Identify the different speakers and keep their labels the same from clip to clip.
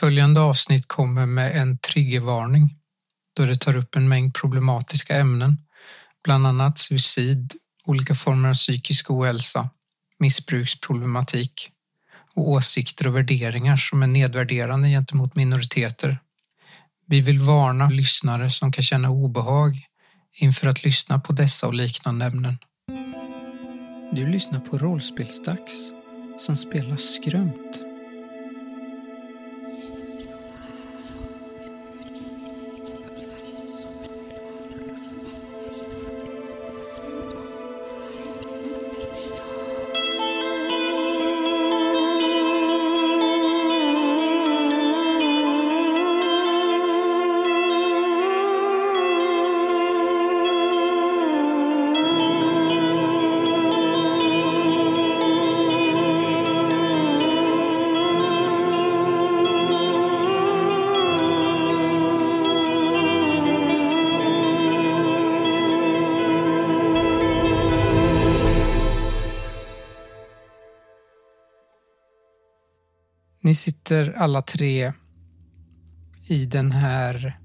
Speaker 1: Följande avsnitt kommer med en triggervarning då det tar upp en mängd problematiska ämnen, bland annat suicid, olika former av psykisk ohälsa, missbruksproblematik och åsikter och värderingar som är nedvärderande gentemot minoriteter. Vi vill varna lyssnare som kan känna obehag inför att lyssna på dessa och liknande ämnen. Du lyssnar på Rollspelsdags som spelar Skrömt. Sitter alla tre i den här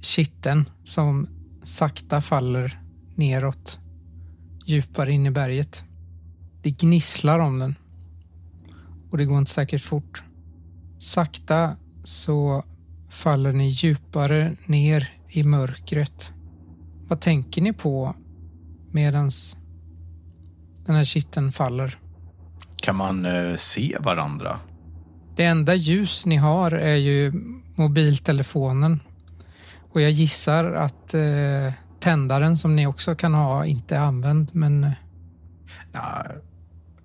Speaker 1: kitteln som sakta faller neråt djupare in i berget. Det gnisslar om den och det går inte säkert fort. Sakta så faller ni djupare ner i mörkret. Vad tänker ni på medans den här kitteln faller?
Speaker 2: Kan man eh, se varandra?
Speaker 1: Det enda ljus ni har är ju mobiltelefonen. Och jag gissar att eh, tändaren som ni också kan ha inte är använd, men... eh,
Speaker 2: Ja,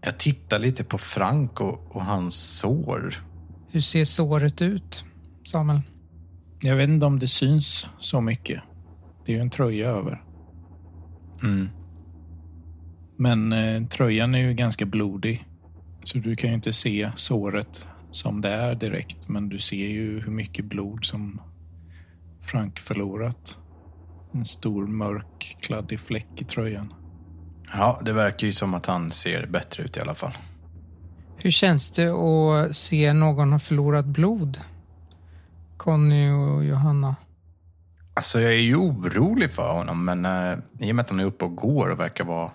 Speaker 2: jag tittar lite på Frank och, och hans sår.
Speaker 1: Hur ser såret ut, Samuel?
Speaker 3: Jag vet inte om det syns så mycket. Det är ju en tröja över.
Speaker 2: Mm.
Speaker 3: Men eh, tröjan är ju ganska blodig. Så du kan ju inte se såret som det är direkt. Men du ser ju hur mycket blod som Frank förlorat. En stor mörk kladdig fläck i tröjan.
Speaker 2: Ja, det verkar ju som att han ser bättre ut i alla fall.
Speaker 1: Hur känns det att se någon ha förlorat blod? Conny och Johanna.
Speaker 2: Alltså, jag är ju orolig för honom, men eh, i och med att han är uppe och går och verkar vara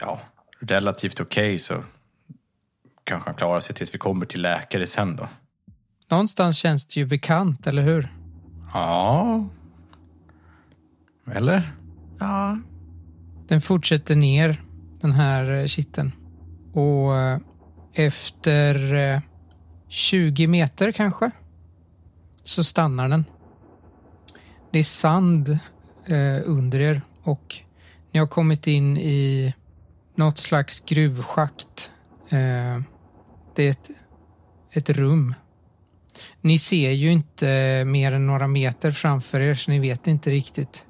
Speaker 2: ja, relativt okej så kanske han klarar sig tills vi kommer till läkare sen då.
Speaker 1: Någonstans känns det ju bekant, eller hur?
Speaker 2: Ja. Eller?
Speaker 4: Ja,
Speaker 1: Den fortsätter ner, den här eh, kitteln. Och eh, efter eh, 20 meter kanske, så stannar den. Det är sand eh, under er och ni har kommit in i något slags gruvschakt. Det är ett, ett rum. Ni ser ju inte mer än några meter framför er så ni vet inte riktigt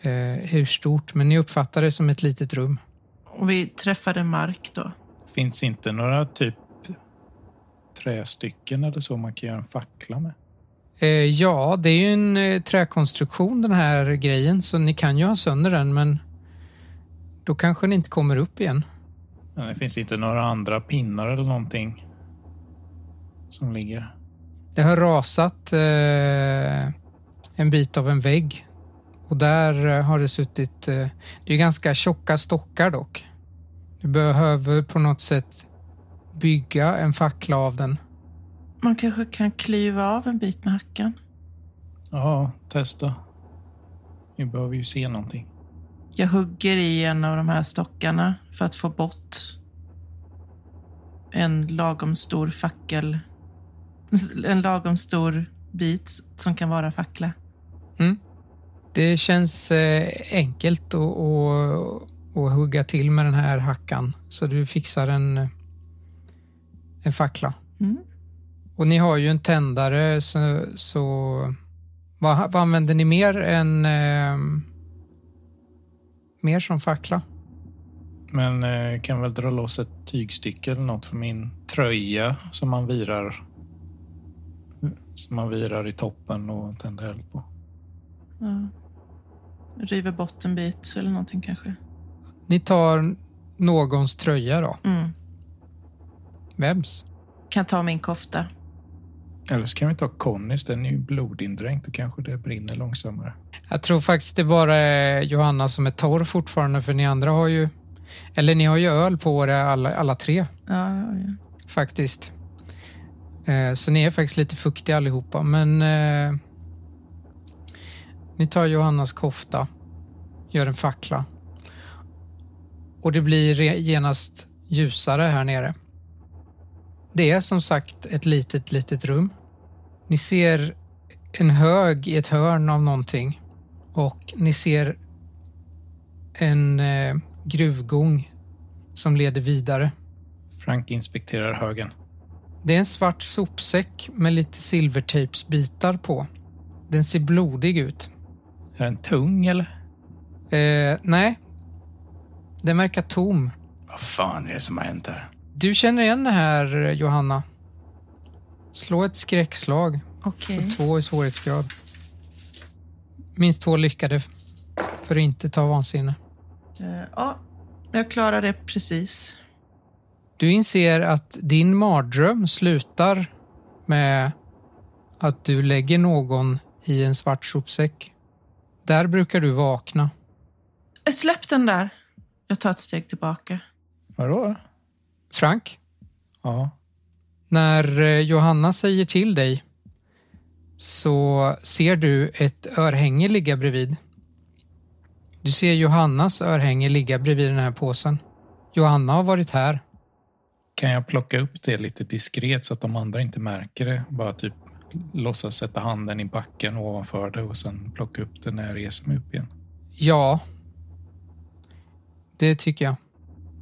Speaker 1: eh, hur stort, men ni uppfattar det som ett litet rum.
Speaker 4: och vi träffade mark då.
Speaker 3: Finns inte några typ trästycken eller så man kan göra en fackla med?
Speaker 1: Eh, ja, det är ju en eh, träkonstruktion den här grejen, så ni kan ju ha sönder den, men då kanske ni inte kommer upp igen.
Speaker 3: Men det finns inte några andra pinnar eller någonting som ligger.
Speaker 1: Det har rasat eh, en bit av en vägg och där eh, har det suttit, eh, det är ganska tjocka stockar dock. Du behöver på något sätt bygga en fackla av den.
Speaker 4: Man kanske kan klyva av en bit med hackan.
Speaker 3: Ja, testa. Vi behöver ju se någonting.
Speaker 4: Jag hugger i en av de här stockarna för att få bort en lagom stor fackel. En lagom stor bit som kan vara fackla.
Speaker 1: Det känns eh, enkelt att, att, att hugga till med den här hackan så du fixar en, en fackla.
Speaker 4: Mm.
Speaker 1: Och ni har ju en tändare så, så vad, vad använder ni mer än eh, mer som fackla?
Speaker 3: Men eh, kan väl dra loss ett tygstycke eller något från min tröja som man virar som man virar i toppen och tänder eld på.
Speaker 4: Ja. River bort en bit eller någonting kanske.
Speaker 1: Ni tar någons tröja då.
Speaker 4: Mm.
Speaker 1: Vems?
Speaker 4: kan ta min kofta.
Speaker 3: Eller så kan vi ta Connys, den är ju blodindränkt och kanske det brinner långsammare.
Speaker 1: Jag tror faktiskt det bara är Johanna som är torr fortfarande för ni andra har ju, eller ni har ju öl på er alla, alla tre
Speaker 4: Ja, ja, ja.
Speaker 1: faktiskt. Eh, så ni är faktiskt lite fuktiga allihopa men eh, ni tar Johannas kofta, gör en fackla och det blir genast ljusare här nere. Det är som sagt ett litet, litet rum. Ni ser en hög i ett hörn av någonting och ni ser en eh, gruvgång som leder vidare.
Speaker 3: Frank inspekterar högen.
Speaker 1: Det är en svart sopsäck med lite silvertejpsbitar på. Den ser blodig ut.
Speaker 3: Är den tung eller?
Speaker 1: Eh, nej, den verkar tom.
Speaker 2: Vad fan är det som har hänt här?
Speaker 1: Du känner igen det här, Johanna. Slå ett skräckslag.
Speaker 4: Okej.
Speaker 1: Två i svårighetsgrad. Minst två lyckade för att inte ta vansinne.
Speaker 4: Eh, Ja, jag klarar det precis.
Speaker 1: Du inser att din mardröm slutar med att du lägger någon i en svart sopsäck. Där brukar du vakna.
Speaker 4: Eh, Släpp den där. Jag tar ett steg tillbaka.
Speaker 3: Vadå?
Speaker 1: Frank,
Speaker 3: Ja.
Speaker 1: När eh, Johanna säger till dig så ser du ett örhänge ligga bredvid. Du ser Johannas örhänge ligga bredvid den här påsen. Johanna har varit här.
Speaker 3: Kan jag plocka upp det lite diskret så att de andra inte märker det? Bara typ låtsas sätta handen i backen ovanför det och sen plocka upp det när jag reser mig upp igen.
Speaker 1: Ja, det tycker jag.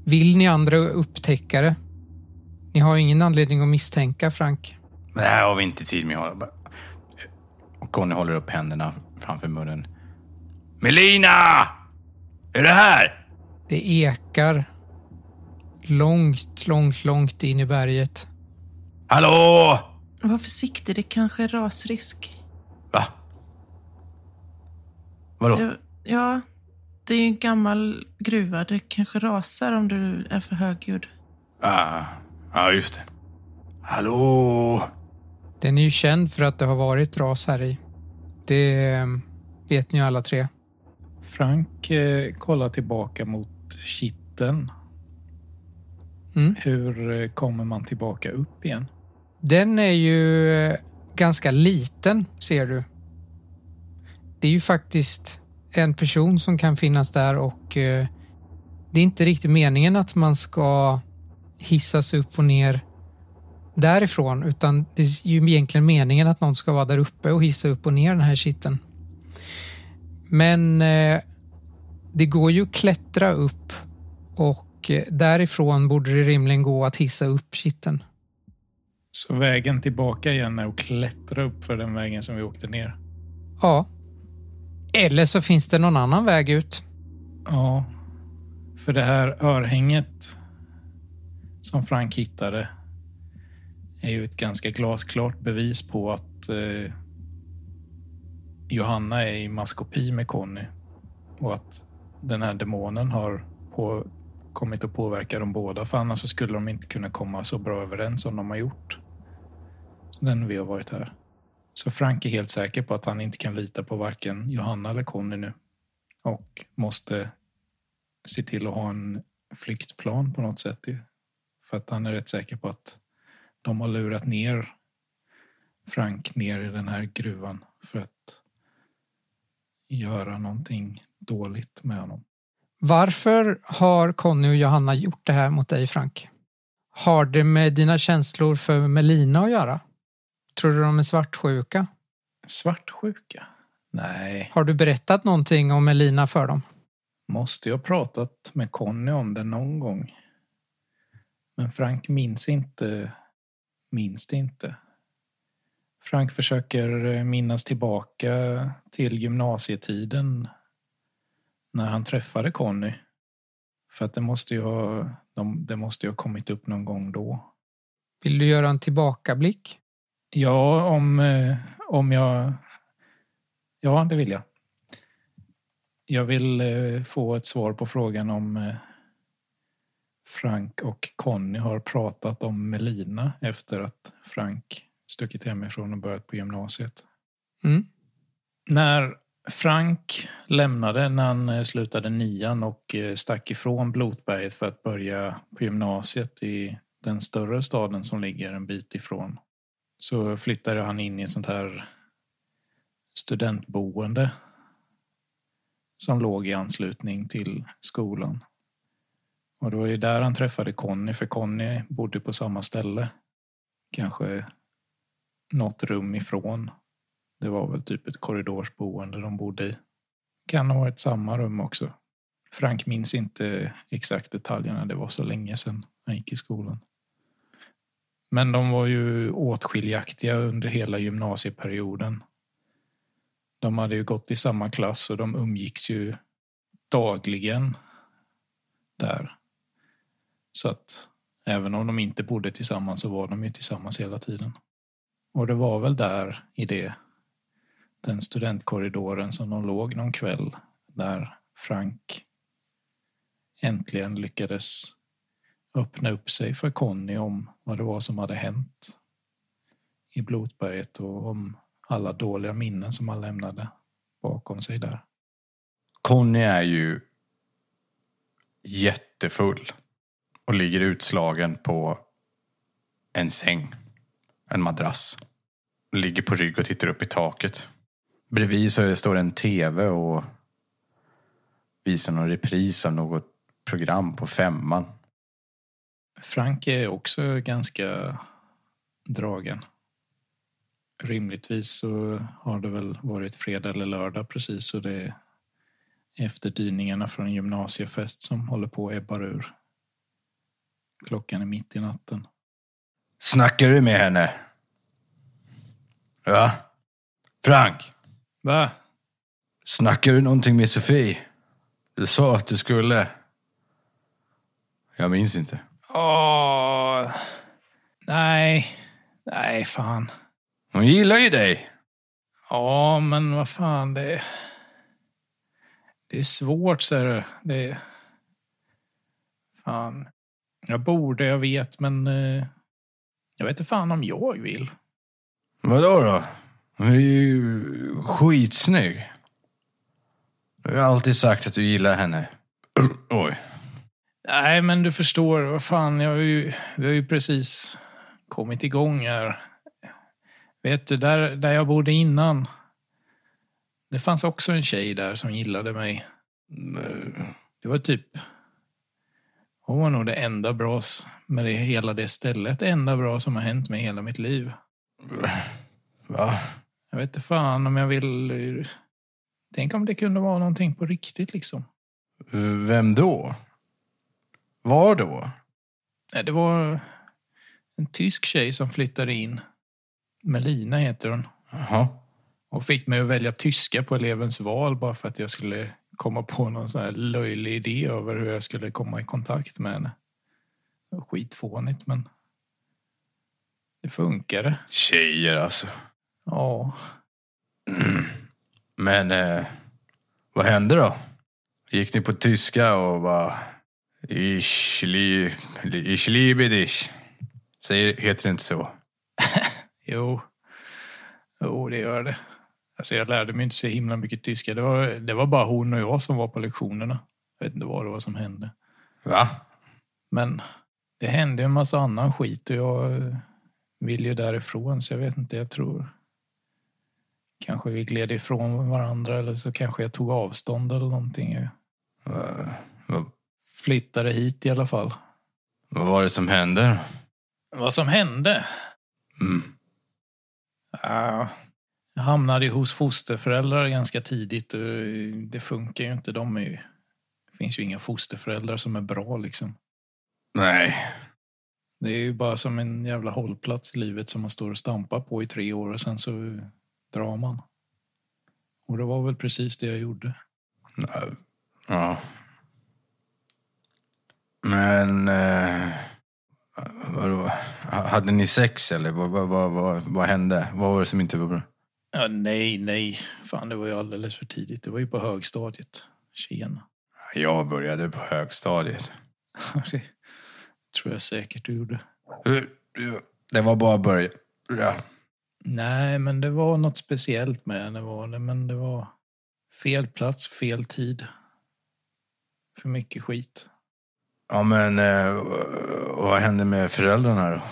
Speaker 1: Vill ni andra upptäcka det? Ni har ingen anledning att misstänka Frank.
Speaker 2: Men det här har vi inte tid med. Och Conny håller upp händerna framför munnen. Melina! Är du här?
Speaker 1: Det ekar långt, långt, långt in i berget.
Speaker 2: Hallå?
Speaker 4: Var försiktig, det kanske är rasrisk.
Speaker 2: Va? Vadå?
Speaker 4: Ja, ja, det är ju en gammal gruva. Det kanske rasar om du är för högljudd.
Speaker 2: Ah, ja, just det. Hallå?
Speaker 1: Den är ju känd för att det har varit ras här i. Det eh, vet ni ju alla tre.
Speaker 3: Frank eh, kollar tillbaka mot kitteln.
Speaker 1: Mm.
Speaker 3: Hur eh, kommer man tillbaka upp igen?
Speaker 1: Den är ju eh, ganska liten, ser du. Det är ju faktiskt en person som kan finnas där och eh, det är inte riktigt meningen att man ska hissas upp och ner därifrån utan det är ju egentligen meningen att någon ska vara där uppe och hissa upp och ner den här kitteln. Men eh, det går ju att klättra upp och eh, därifrån borde det rimligen gå att hissa upp kitteln.
Speaker 3: Så vägen tillbaka igen är att klättra upp för den vägen som vi åkte ner.
Speaker 1: Ja. Eller så finns det någon annan väg ut.
Speaker 3: Ja, för det här örhänget som Frank hittade är ju ett ganska glasklart bevis på att eh, Johanna är i maskopi med Conny och att den här demonen har på, kommit att påverka dem båda för annars så skulle de inte kunna komma så bra överens som de har gjort. Så den vi har varit här. Så Frank är helt säker på att han inte kan lita på varken Johanna eller Conny nu och måste se till att ha en flyktplan på något sätt. För att han är rätt säker på att de har lurat ner Frank ner i den här gruvan för att göra någonting dåligt med honom.
Speaker 1: Varför har Conny och Johanna gjort det här mot dig, Frank? Har det med dina känslor för Melina att göra? Tror du de är svartsjuka?
Speaker 3: Svartsjuka? Nej,
Speaker 1: Har du berättat någonting om Melina för dem?
Speaker 3: måste jag pratat med Conny om det någon gång. Men Frank minns inte, minns det inte. Frank försöker eh, minnas tillbaka till gymnasietiden när han träffade Conny. För att det måste ju ha, de, det måste ju ha kommit upp någon gång då.
Speaker 1: Vill du göra en tillbakablick?
Speaker 3: Ja, om, eh, om jag... Ja, det vill jag. Jag vill eh, få ett svar på frågan om Frank och Conny har pratat om Melina efter att Frank stuckit hemifrån och börjat på gymnasiet.
Speaker 1: Mm.
Speaker 3: När Frank lämnade när han eh, slutade nian och eh, stack ifrån Blotberget för att börja på gymnasiet i den större staden som ligger en bit ifrån så flyttade han in i ett sånt här studentboende som låg i anslutning till skolan. Och det var ju där han träffade Conny, för Conny bodde på samma ställe. Kanske något rum ifrån. Det var väl typ ett korridorsboende de bodde i. Kan ha varit samma rum också. Frank minns inte exakt detaljerna, det var så länge sedan han gick i skolan. Men de var ju åtskiljaktiga under hela gymnasieperioden. De hade ju gått i samma klass och de umgicks ju dagligen där. Så att även om de inte bodde tillsammans så var de ju tillsammans hela tiden. Och det var väl där i det, den studentkorridoren som de låg någon kväll där Frank äntligen lyckades öppna upp sig för Conny om vad det var som hade hänt i Blotberget och om alla dåliga minnen som han lämnade bakom sig där.
Speaker 2: Conny är ju jättefull och ligger utslagen på en säng, en madrass. Ligger på rygg och tittar upp i taket. Bredvid så står en tv och visar någon repris av något program på femman.
Speaker 3: Frank är också ganska dragen. Rimligtvis så har det väl varit fredag eller lördag precis så det är efterdyningarna från en gymnasiefest som håller på att ebbar ur. Klockan är mitt i natten.
Speaker 2: Snackar du med henne? Ja? Frank?
Speaker 3: Va?
Speaker 2: Snackar du någonting med Sofie? Du sa att du skulle. Jag minns inte.
Speaker 3: Åh... Nej. Nej, fan.
Speaker 2: Hon gillar ju dig.
Speaker 3: Ja, men vad fan, det... Det är svårt, ser du. Det är... Fan. Jag borde, jag vet, men... eh, Jag vet inte fan om jag vill.
Speaker 2: Vadå då? Hon är ju skitsnygg. Du har alltid sagt att du gillar henne. Oj.
Speaker 3: Nej, men du förstår, vad fan, jag har ju, vi har ju precis kommit igång här. Vet du, där, där jag bodde innan. Det fanns också en tjej där som gillade mig. Det var typ... Hon var nog det enda bra med det, hela det stället. Det enda bra som har hänt mig hela mitt liv.
Speaker 2: Va?
Speaker 3: Jag vet inte fan om jag vill... Tänk om det kunde vara någonting på riktigt liksom.
Speaker 2: Vem då? Var då?
Speaker 3: Det var en tysk tjej som flyttade in. Melina heter hon.
Speaker 2: Jaha.
Speaker 3: Och fick mig att välja tyska på elevens val bara för att jag skulle komma på någon sån här löjlig idé över hur jag skulle komma i kontakt med henne. Skitfånigt men det funkade.
Speaker 2: Tjejer alltså.
Speaker 3: Ja,
Speaker 2: Men eh, vad hände då? Gick ni på tyska och bara... Ich, li, ich liebe dich. Säger, heter det inte så?
Speaker 3: jo. Jo, det gör det. Alltså jag lärde mig inte så himla mycket tyska. Det var, det var bara hon och jag som var på lektionerna. Jag vet inte vad det var som hände.
Speaker 2: Va?
Speaker 3: Men det hände en massa annan skit och jag vill ju därifrån så jag vet inte, jag tror kanske vi gled ifrån varandra eller så kanske jag tog avstånd eller någonting. Jag
Speaker 2: Va- va-
Speaker 3: flyttade hit i alla fall.
Speaker 2: vad var det som hände?
Speaker 3: Vad som hände?
Speaker 2: Mm.
Speaker 3: Ja, jag hamnade hos fosterföräldrar ganska tidigt och det funkar ju inte. De ju, det finns ju inga fosterföräldrar som är bra liksom.
Speaker 2: Nej.
Speaker 3: Det är ju bara som en jävla hållplats i livet som man står och stampar på i tre år och sen så drar man. Och det var väl precis det jag gjorde.
Speaker 2: Nej. Ja. Men... Eh, vadå? Hade ni sex eller vad, vad, vad, vad, vad hände? Vad var det som inte var bra?
Speaker 3: Ja, nej, nej. Fan, det var ju alldeles för tidigt. Det var ju på högstadiet. Tjena.
Speaker 2: Jag började på högstadiet.
Speaker 3: Det- Tror jag säkert du gjorde.
Speaker 2: Det var bara början. Ja.
Speaker 3: Nej, men det var något speciellt med det var det. Men det var fel plats, fel tid. För mycket skit.
Speaker 2: ja, men eh, vad hände med föräldrarna då?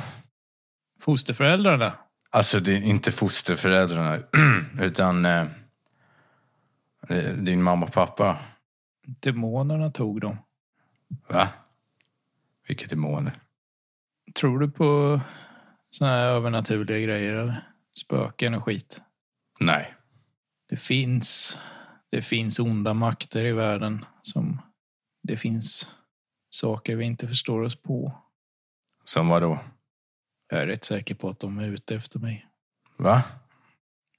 Speaker 3: Fosterföräldrarna?
Speaker 2: Alltså, det är inte fosterföräldrarna, utan eh, din mamma och pappa.
Speaker 3: Demonerna tog dem.
Speaker 2: Va? Vilket demoner.
Speaker 3: Tror du på såna här övernaturliga grejer eller? Spöken och skit?
Speaker 2: Nej.
Speaker 3: Det finns, det finns onda makter i världen som det finns saker vi inte förstår oss på.
Speaker 2: Som vad då?
Speaker 3: Jag är rätt säker på att de är ute efter mig.
Speaker 2: Va?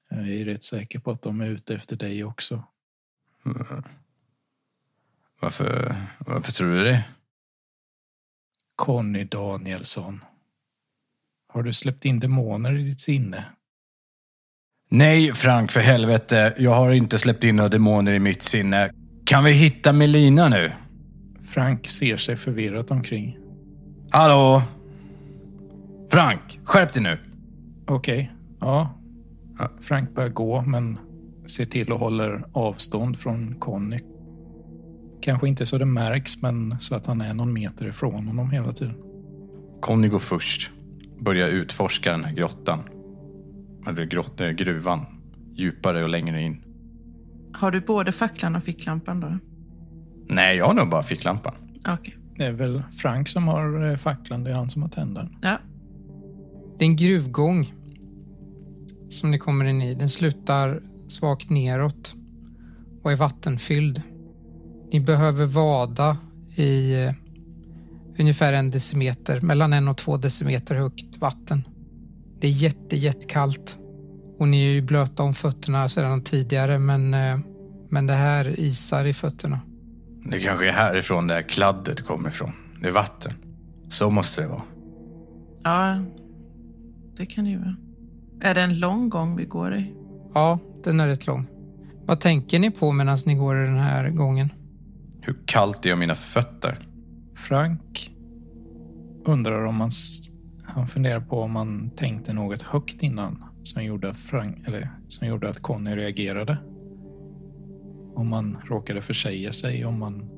Speaker 3: Jag är rätt säker på att de är ute efter dig också.
Speaker 2: Varför, varför tror du det?
Speaker 3: Conny Danielsson. Har du släppt in demoner i ditt sinne?
Speaker 2: Nej, Frank, för helvete. Jag har inte släppt in några demoner i mitt sinne. Kan vi hitta Melina nu?
Speaker 3: Frank ser sig förvirrat omkring.
Speaker 2: Hallå? Frank, skärp dig nu.
Speaker 3: Okej, ja.
Speaker 2: Ja.
Speaker 3: Frank börjar gå, men ser till och håller avstånd från Conny. Kanske inte så det märks, men så att han är någon meter ifrån honom hela tiden.
Speaker 2: Conny går först. Börjar utforska den här grottan. Eller grott, eh, gruvan. Djupare och längre in.
Speaker 4: Har du både facklan och ficklampan då?
Speaker 2: Nej, jag har nog bara ficklampan.
Speaker 4: Okej.
Speaker 3: Det är väl Frank som har eh, facklan, det är han som har tändaren.
Speaker 4: Ja.
Speaker 1: Det är en gruvgång som ni kommer in i. Den slutar svagt neråt och är vattenfylld. Ni behöver vada i eh, ungefär en decimeter, mellan en och två decimeter högt vatten. Det är jätte, jättekallt och ni är ju blöta om fötterna sedan tidigare men, eh, men det här isar i fötterna.
Speaker 2: Det kanske är härifrån det här kladdet kommer ifrån. Det är vatten. Så måste det vara.
Speaker 4: ja, det kan det ju vara. Är det en lång gång vi går i?
Speaker 1: Ja, den är rätt lång. Vad tänker ni på medan ni går i den här gången?
Speaker 2: Hur kallt det är om mina fötter.
Speaker 3: Frank undrar om man... Han funderar på om man tänkte något högt innan som gjorde att, Frank, eller, som gjorde att Conny reagerade. Om man råkade försäga sig, om, man,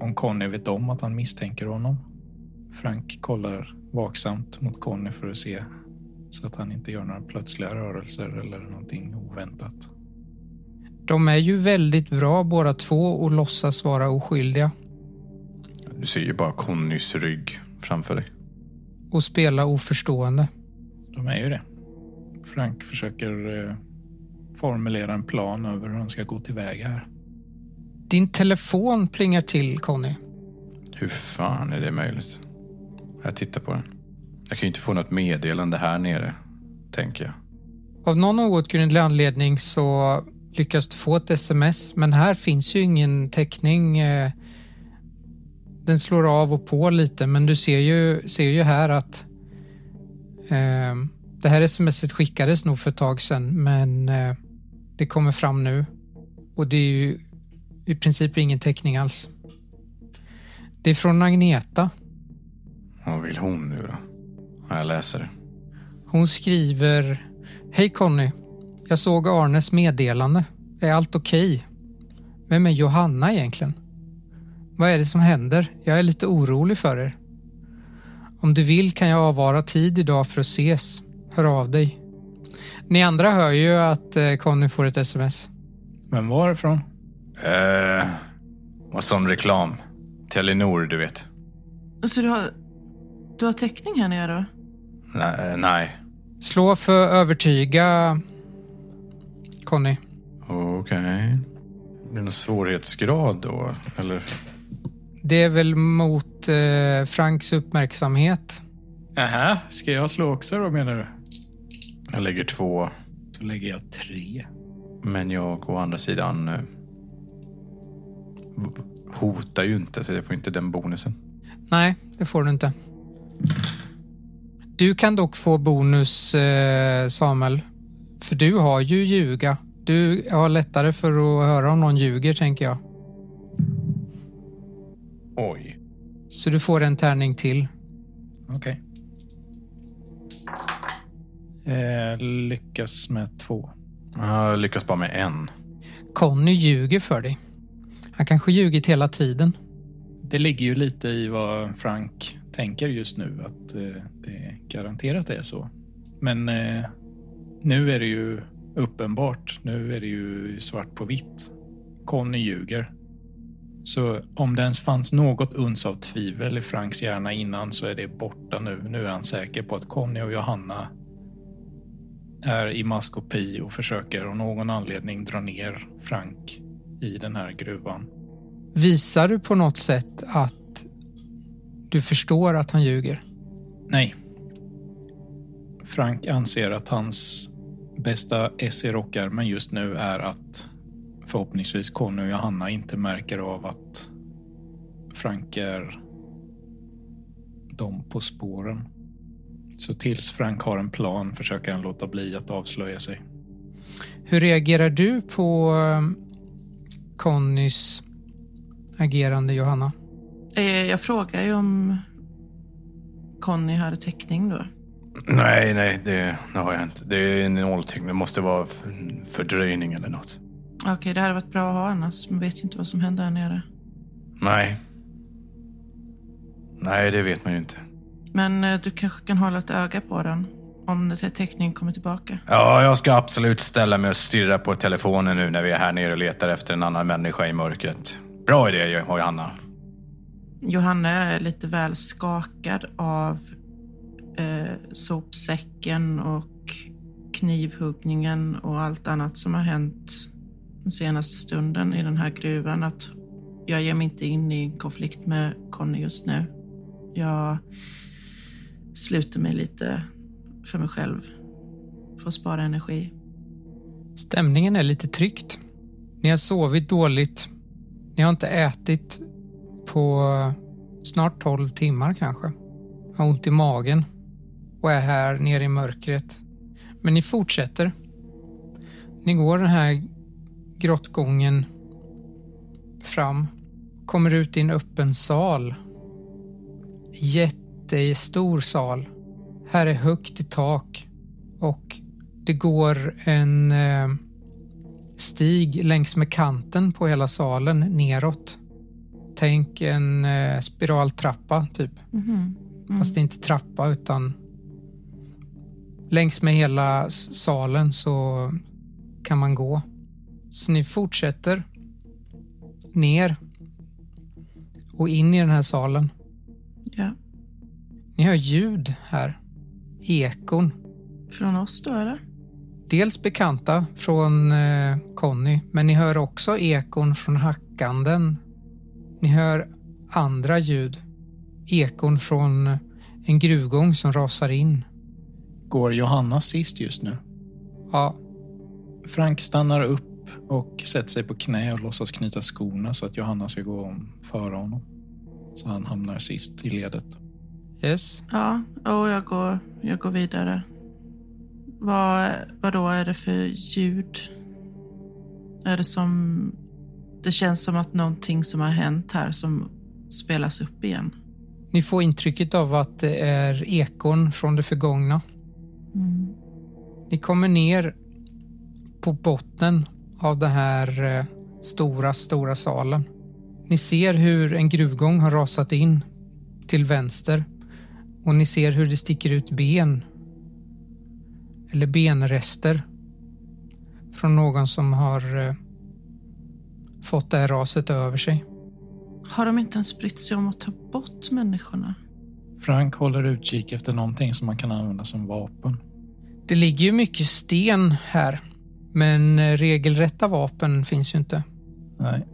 Speaker 3: om Conny vet om att han misstänker honom. Frank kollar vaksamt mot Conny för att se så att han inte gör några plötsliga rörelser eller någonting oväntat.
Speaker 1: De är ju väldigt bra båda två och låtsas vara oskyldiga
Speaker 2: Du ser ju bara Connys rygg framför dig.
Speaker 1: och spela oförstående.
Speaker 3: De är ju det. Frank försöker eh, formulera en plan över hur han ska gå tillväga här.
Speaker 1: Din telefon plingar till Conny.
Speaker 2: Hur fan är det möjligt? Jag tittar på den. Jag kan ju inte få något meddelande här nere, tänker jag.
Speaker 1: Av någon outgrundlig anledning så lyckas du få ett sms men här finns ju ingen täckning. eh, Den slår av och på lite men du ser ju, ser ju här att eh, det här smset skickades nog för ett tag sedan men eh, det kommer fram nu och det är ju i princip ingen täckning alls. Det är från Agneta.
Speaker 2: Vad vill hon nu jag läser.
Speaker 1: Hon skriver Hej Conny. Jag såg Arnes meddelande. Är allt okej? Vem är Johanna egentligen? Vad är det som händer? Jag är lite orolig för er. Om du vill kan jag avvara tid idag för att ses. Hör av dig. Ni andra hör ju att eh, Conny får ett sms.
Speaker 3: Vem var det från?
Speaker 2: Eh, och sån reklam. Telenor, du vet.
Speaker 4: Så du har, du har täckning här nere?
Speaker 2: Nej, nej.
Speaker 1: Slå för övertyga Conny.
Speaker 2: Okej. Är det någon svårighetsgrad då? Eller?
Speaker 1: Det är väl mot eh, Franks uppmärksamhet.
Speaker 3: Aha, ska jag slå också då menar du?
Speaker 2: Jag lägger två.
Speaker 3: Då lägger jag tre.
Speaker 2: Men jag å andra sidan eh, hotar ju inte, så jag får inte den bonusen.
Speaker 1: Nej, det får du inte. Du kan dock få bonus, eh, Samuel. För du har ju ljuga. Du har lättare för att höra om någon ljuger, tänker jag.
Speaker 2: Oj.
Speaker 1: Så du får en tärning till.
Speaker 3: Okej. Eh, lyckas med två.
Speaker 2: Jag lyckas bara med en.
Speaker 1: Conny ljuger för dig. Han kanske ljugit hela tiden.
Speaker 3: Det ligger ju lite i vad Frank tänker just nu, att eh, det garanterat är så. Men eh, nu är det ju uppenbart. Nu är det ju svart på vitt. Conny ljuger. Så om det ens fanns något uns av tvivel i Franks hjärna innan så är det borta nu. Nu är han säker på att Conny och Johanna är i maskopi och försöker av någon anledning dra ner Frank i den här gruvan.
Speaker 1: Visar du på något sätt att du förstår att han ljuger?
Speaker 3: Nej. Frank anser att hans bästa ess i rockärmen just nu är att förhoppningsvis Conny och Johanna inte märker av att Frank är dem på spåren. Så tills Frank har en plan försöker han låta bli att avslöja sig.
Speaker 1: Hur reagerar du på Connys agerande, Johanna?
Speaker 4: Eh, Jag frågar ju om Conny hade täckning då.
Speaker 2: Nej, nej, det, det har jag inte. Det är en nolltecken. Det måste vara fördröjning eller något.
Speaker 4: Okej, det hade varit bra att ha annars. Man vet ju inte vad som händer här nere.
Speaker 2: Nej. Nej, det vet man ju inte.
Speaker 4: Men eh, du kanske kan hålla ett öga på den. Om täckning kommer tillbaka.
Speaker 2: Ja, jag ska absolut ställa mig och stirra på telefonen nu när vi är här nere och letar efter en annan människa i mörkret. Bra idé, Johanna.
Speaker 4: Johanna är lite väl skakad av eh, sopsäcken och knivhuggningen och allt annat som har hänt den senaste stunden i den här gruvan. Att jag ger mig inte in i en konflikt med Conny just nu. Jag sluter mig lite för mig själv för att spara energi.
Speaker 1: Stämningen är lite tryckt. Ni har sovit dåligt. Ni har inte ätit på snart 12 timmar kanske. Har ont i magen och är här nere i mörkret. Men ni fortsätter. Ni går den här grottgången fram. Kommer ut i en öppen sal. Jättestor sal. Här är högt i tak och det går en eh, stig längs med kanten på hela salen neråt. Tänk en eh, spiraltrappa typ.
Speaker 4: Mhm. Mm.
Speaker 1: Fast det är inte trappa utan längs med hela salen så kan man gå. Så ni fortsätter ner och in i den här salen.
Speaker 4: Ja.
Speaker 1: Ni hör ljud här. Ekon.
Speaker 4: Från oss då eller?
Speaker 1: Dels bekanta från eh, Conny, men ni hör också ekon från hackanden. Ni hör andra ljud. Ekon från en gruvgång som rasar in.
Speaker 3: Går Johanna sist just nu?
Speaker 1: Ja,
Speaker 3: Frank stannar upp och sätter sig på knä och låtsas knyta skorna så att Johanna ska gå om före honom. Så han hamnar sist i ledet.
Speaker 1: yes.
Speaker 4: Ja, och jag går, jag går vidare. Vad, vad då är det för ljud? Är det som... Det känns som att någonting som har hänt här som spelas upp igen.
Speaker 1: Ni får intrycket av att det är ekon från det förgångna.
Speaker 4: Mm.
Speaker 1: Ni kommer ner på botten av den här eh, stora, stora salen. Ni ser hur en gruvgång har rasat in till vänster och ni ser hur det sticker ut ben eller benrester från någon som har eh, fått det här raset över sig.
Speaker 4: Har de inte ens brytt sig om att ta bort människorna?
Speaker 3: Frank håller utkik efter någonting som man kan använda som vapen.
Speaker 1: Det ligger ju mycket sten här, men eh, regelrätta vapen finns ju inte.
Speaker 3: Nej.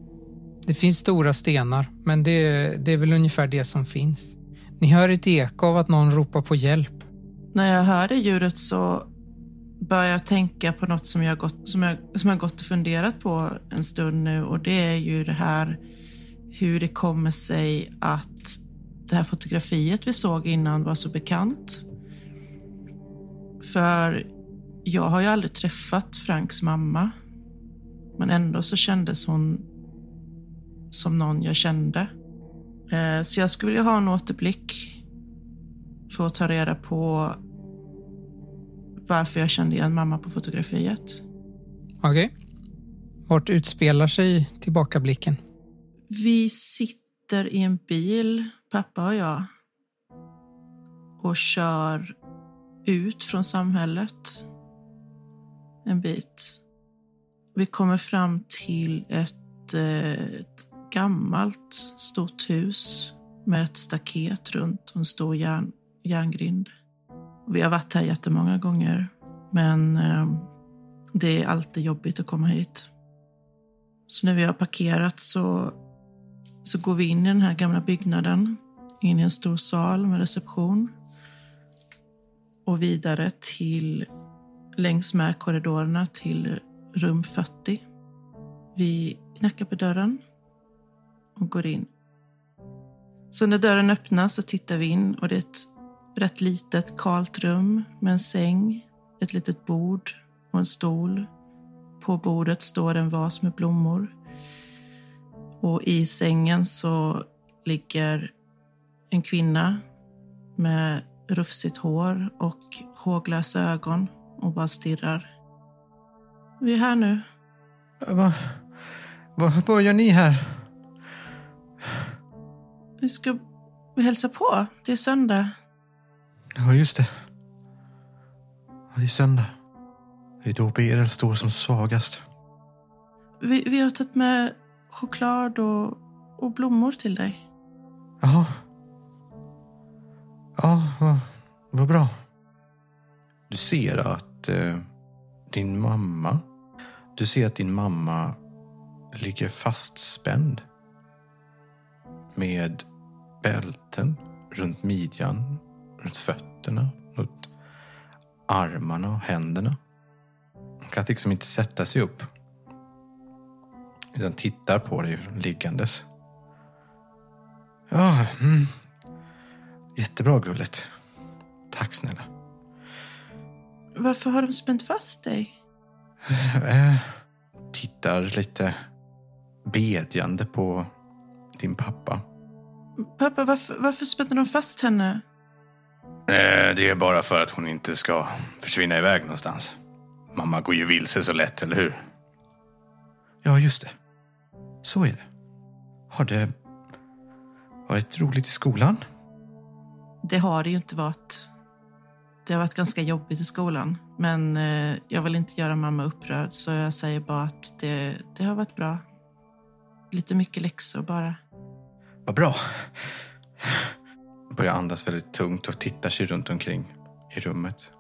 Speaker 1: Det finns stora stenar, men det, det är väl ungefär det som finns. Ni hör ett eko av att någon ropar på hjälp.
Speaker 4: När jag hör det ljudet så börjar jag tänka på något som jag, gått, som, jag, som jag gått och funderat på en stund nu och det är ju det här hur det kommer sig att det här fotografiet vi såg innan var så bekant. För jag har ju aldrig träffat Franks mamma. Men ändå så kändes hon som någon jag kände. Eh, så jag skulle vilja ha en återblick för att ta reda på varför jag kände igen mamma på fotografiet.
Speaker 1: Okej. Vart utspelar sig tillbakablicken?
Speaker 4: Vi sitter i en bil, pappa och jag, och kör ut från samhället en bit. Vi kommer fram till ett, ett gammalt stort hus med ett staket runt och en stor järn, järngrind. Vi har varit här jättemånga gånger, men eh, det är alltid jobbigt att komma hit. Så när vi har parkerat så, så går vi in i den här gamla byggnaden, in i en stor sal med reception och vidare till längs med korridorerna till rum 40. Vi knackar på dörren och går in. Så när dörren öppnas så tittar vi in och det är ett rätt litet kalt rum med en säng, ett litet bord och en stol. På bordet står en vas med blommor. Och i sängen så ligger en kvinna med rufsigt hår och håglösa ögon och bara stirrar. Vi är här nu.
Speaker 2: Vad va, vad gör ni här?
Speaker 4: Vi ska hälsa på. Det är söndag.
Speaker 2: Ja, just det. Ja, det är söndag. Det är då Berel står som svagast.
Speaker 4: Vi, vi har tagit med choklad och, och blommor till dig.
Speaker 2: Jaha. Ja, vad, vad bra. Du ser att eh, din mamma... Du ser att din mamma ligger fastspänd med bälten runt midjan, runt fötterna, runt armarna och händerna. Hon kan liksom inte sätta sig upp. Utan tittar på dig liggandes. Ja, mm. jättebra gulligt. Tack snälla.
Speaker 4: Varför har de spänt fast dig?
Speaker 2: Eh, tittar lite bedjande på din pappa.
Speaker 4: Pappa, varför, varför spände de fast henne?
Speaker 2: Eh, det är bara för att hon inte ska försvinna iväg någonstans. Mamma går ju vilse så lätt, eller hur? Ja, just det. Så är det. Har det varit roligt i skolan?
Speaker 4: Det har det ju inte varit. Det har varit ganska jobbigt i skolan. Men eh, jag vill inte göra mamma upprörd så jag säger bara att det, det har varit bra. Lite mycket läxor bara.
Speaker 2: Vad bra. Börjar andas väldigt tungt och tittar sig runt omkring i rummet.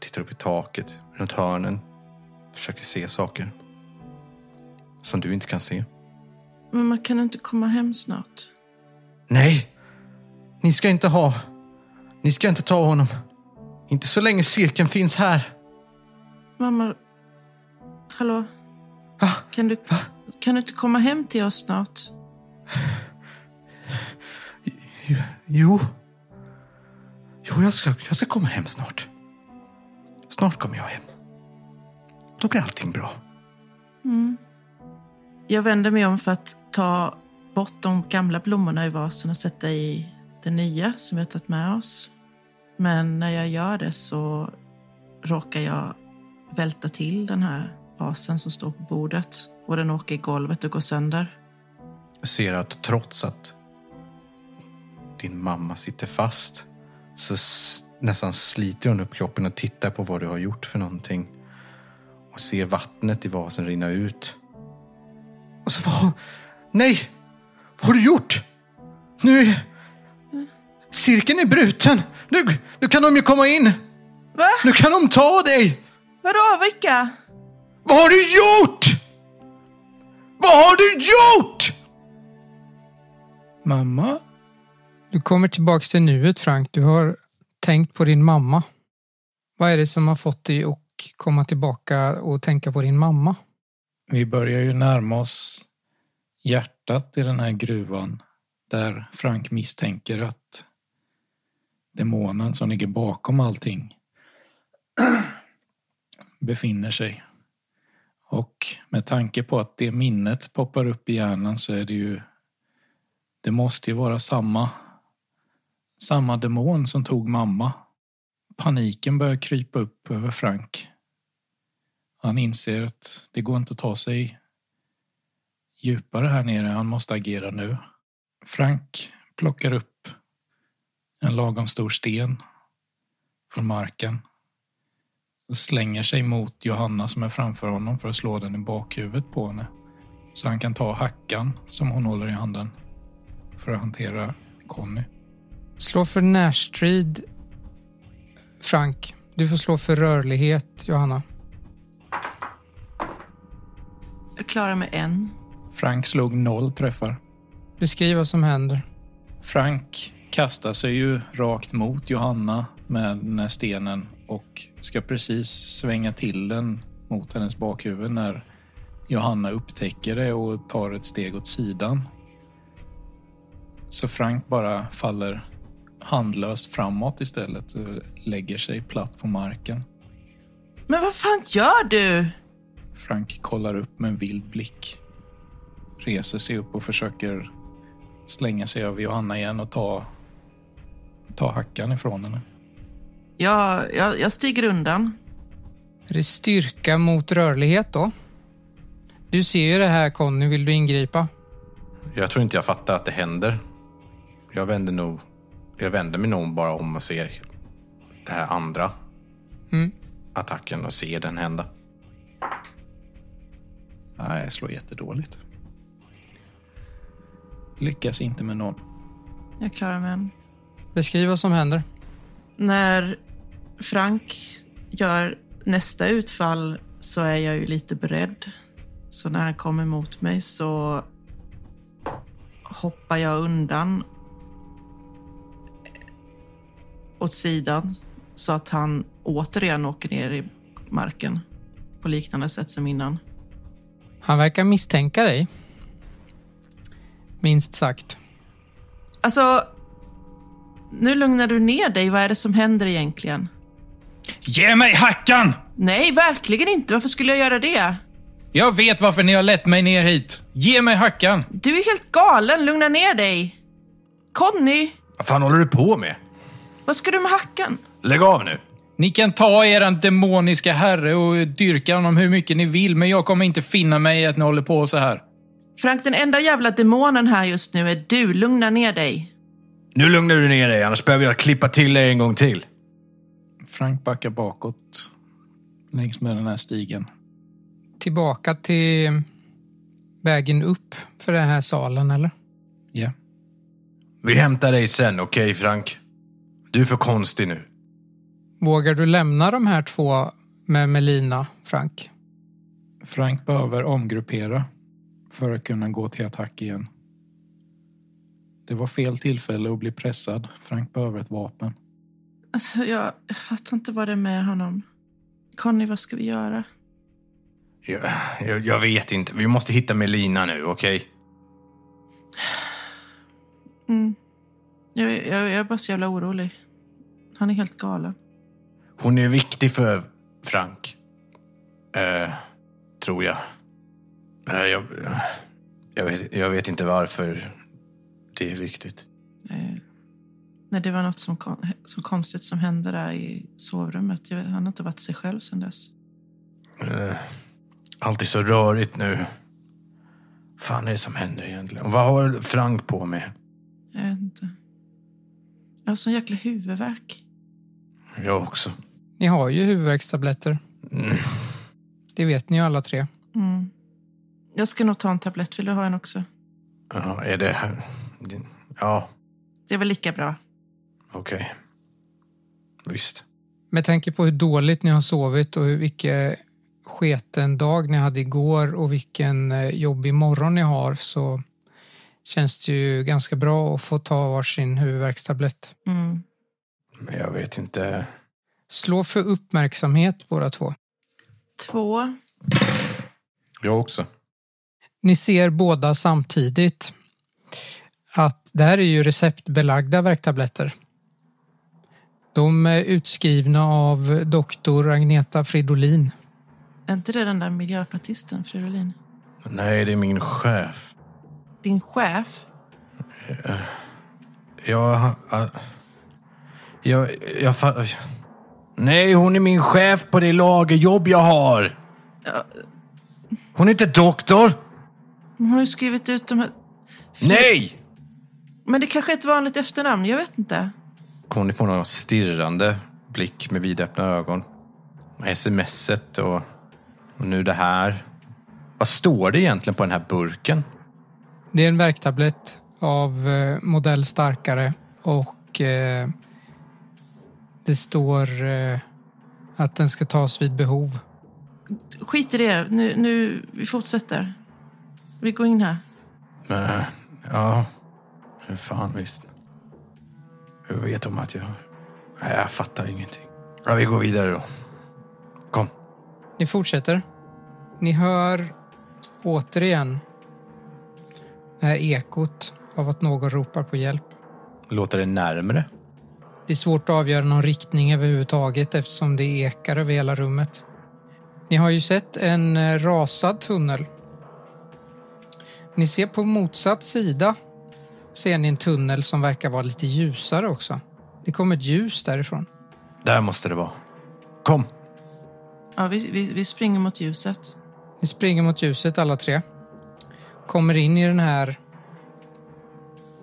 Speaker 2: Tittar upp i taket, runt hörnen. Försöker se saker. Som du inte kan se.
Speaker 4: Men man kan inte komma hem snart.
Speaker 2: Nej! Ni ska inte ha... Ni ska inte ta honom. Inte så länge cirkeln finns här.
Speaker 4: Mamma, hallå? Kan du, kan du inte komma hem till oss snart?
Speaker 2: Jo. Jo, jag ska, jag ska komma hem snart. Snart kommer jag hem. Då blir allting bra.
Speaker 4: Mm. Jag vänder mig om för att ta bort de gamla blommorna i vasen och sätta i det nya som vi har tagit med oss. Men när jag gör det så råkar jag välta till den här vasen som står på bordet och den åker i golvet och går sönder.
Speaker 2: Du ser att trots att din mamma sitter fast så nästan sliter hon upp kroppen och tittar på vad du har gjort för någonting. Och ser vattnet i vasen rinna ut. Och så vad... Nej! Vad har du gjort? Nu är... Cirkeln är bruten. Nu, nu kan de ju komma in.
Speaker 4: Va?
Speaker 2: Nu kan de ta dig.
Speaker 4: Vadå, vilka?
Speaker 2: Vad har du gjort? Vad har du gjort?
Speaker 3: Mamma?
Speaker 1: Du kommer tillbaks till nuet Frank. Du har tänkt på din mamma. Vad är det som har fått dig att komma tillbaka och tänka på din mamma?
Speaker 3: Vi börjar ju närma oss hjärtat i den här gruvan där Frank misstänker att demonen som ligger bakom allting befinner sig. Och med tanke på att det minnet poppar upp i hjärnan så är det ju det måste ju vara samma samma demon som tog mamma. Paniken börjar krypa upp över Frank. Han inser att det går inte att ta sig djupare här nere. Han måste agera nu. Frank plockar upp en lagom stor sten från marken och slänger sig mot Johanna som är framför honom för att slå den i bakhuvudet på henne. Så han kan ta hackan som hon håller i handen för att hantera Conny.
Speaker 1: Slå för närstrid, Frank. Du får slå för rörlighet, Johanna.
Speaker 4: Jag klarar mig en.
Speaker 3: Frank slog noll träffar.
Speaker 1: Beskriv vad som händer.
Speaker 3: Frank kastar sig ju rakt mot Johanna med den här stenen och ska precis svänga till den mot hennes bakhuvud när Johanna upptäcker det och tar ett steg åt sidan. Så Frank bara faller handlöst framåt istället och lägger sig platt på marken.
Speaker 4: Men vad fan gör du?
Speaker 3: Frank kollar upp med en vild blick. Reser sig upp och försöker slänga sig över Johanna igen och ta, ta hackan ifrån henne.
Speaker 4: Jag, jag, jag stiger undan.
Speaker 1: Är det styrka mot rörlighet då? Du ser ju det här Conny, vill du ingripa?
Speaker 2: Jag tror inte jag fattar att det händer. Jag vänder nog... Jag vänder mig nog bara om och ser det här andra
Speaker 1: Mm.
Speaker 2: attacken och ser den hända.
Speaker 3: Nej, jag slår jättedåligt. Lyckas inte med någon.
Speaker 4: Jag klarar mig en.
Speaker 1: Beskriv vad som händer.
Speaker 4: När Frank gör nästa utfall så är jag ju lite beredd. Så när han kommer mot mig så hoppar jag undan åt sidan så att han återigen åker ner i marken på liknande sätt som innan.
Speaker 1: Han verkar misstänka dig. Minst sagt.
Speaker 4: Alltså, nu lugnar du ner dig. Vad är det som händer egentligen?
Speaker 3: Ge mig hackan!
Speaker 4: Nej, verkligen inte. Varför skulle jag göra det?
Speaker 3: Jag vet varför ni har lett mig ner hit. Ge mig hackan!
Speaker 4: Du är helt galen. Lugna ner dig. Conny,
Speaker 2: Vad fan håller du på med?
Speaker 4: Vad ska du med hackan?
Speaker 2: Lägg av nu!
Speaker 3: Ni kan ta eran demoniska herre och dyrka honom hur mycket ni vill, men jag kommer inte finna mig i att ni håller på så här.
Speaker 4: Frank, den enda jävla demonen här just nu är du. Lugna ner dig.
Speaker 2: Nu lugnar du ner dig, annars behöver jag klippa till dig en gång till.
Speaker 3: Frank backar bakåt längs med den här stigen.
Speaker 1: Tillbaka till vägen upp för den här salen, eller?
Speaker 3: Ja.
Speaker 2: Vi hämtar dig sen, okej Frank? Du är för konstig nu.
Speaker 1: Vågar du lämna de här två med Melina, Frank?
Speaker 3: Frank behöver omgruppera för att kunna gå till attack igen. Det var fel tillfälle att bli pressad. Frank behöver ett vapen.
Speaker 4: Alltså, jag, jag fattar inte vad det är med honom. Conny, vad ska vi göra?
Speaker 2: Jag, jag, jag vet inte. Vi måste hitta Melina nu, okej?
Speaker 4: Mm. Jag, jag, jag är bara så jävla orolig. Han är helt galen.
Speaker 2: Hon är viktig för Frank. Eh, tror jag. Eh, jag, jag, vet, jag vet inte varför det är viktigt.
Speaker 4: Eh, nej, det var något som, som konstigt som hände där i sovrummet. Jag, han har inte varit sig själv sedan dess.
Speaker 2: Eh, allt är så rörigt nu. fan är det som händer egentligen? Och vad har Frank på med?
Speaker 4: Jag vet inte. Jag har sån jäkla huvudvärk.
Speaker 2: Jag också.
Speaker 1: Ni har ju huvudvärkstabletter.
Speaker 2: Mm.
Speaker 1: Det vet ni ju alla tre.
Speaker 4: Mm. Jag ska nog ta en tablett. Vill du ha en också?
Speaker 2: Ja, är det... Ja,
Speaker 4: Det är väl lika bra.
Speaker 2: okej. Visst.
Speaker 1: Med tanke på hur dåligt ni har sovit och hur vilken sketen dag ni hade igår och vilken eh, jobbig morgon ni har så känns det ju ganska bra att få ta varsin huvudvärkstablett.
Speaker 4: Mm.
Speaker 2: Men jag vet inte.
Speaker 1: Slå för uppmärksamhet båda två.
Speaker 4: Två.
Speaker 2: Jag också.
Speaker 1: Ni ser båda samtidigt att det här är ju receptbelagda värktabletter. De är utskrivna av doktor Agneta Fridolin.
Speaker 4: Är inte det den där miljöpartisten, Fridolin?
Speaker 2: Nej, det är min chef.
Speaker 4: Din chef?
Speaker 2: Jag, Jag, jag fa- Nej, hon är min chef på det lagerjobb jag har. Hon är inte doktor.
Speaker 4: Hon har ju skrivit ut de här...
Speaker 2: Nej!
Speaker 4: Men det kanske är ett vanligt efternamn, jag vet inte.
Speaker 2: Conny får någon stirrande blick med vidöppna ögon. Smset och, och nu det här. Vad står det egentligen på den här burken?
Speaker 1: Det är en värktablett av eh, modell starkare och eh, det står eh, att den ska tas vid behov.
Speaker 4: Skit i det, nu, nu vi fortsätter. Vi går in här.
Speaker 2: Men, ja, hur fan visst. Hur vet de att jag... Nej, jag fattar ingenting. Ja, vi går vidare då. Kom.
Speaker 1: Ni fortsätter. Ni hör återigen det här ekot av att någon ropar på hjälp.
Speaker 2: Låter det närmre?
Speaker 1: Det är svårt att avgöra någon riktning överhuvudtaget eftersom det ekar över hela rummet. Ni har ju sett en eh, rasad tunnel. Ni ser på motsatt sida ser ni en tunnel som verkar vara lite ljusare också. Det kommer ett ljus därifrån.
Speaker 2: Där måste det vara. Kom.
Speaker 4: Ja, vi, vi, vi springer mot ljuset.
Speaker 1: Ni springer mot ljuset alla tre. Kommer in i den här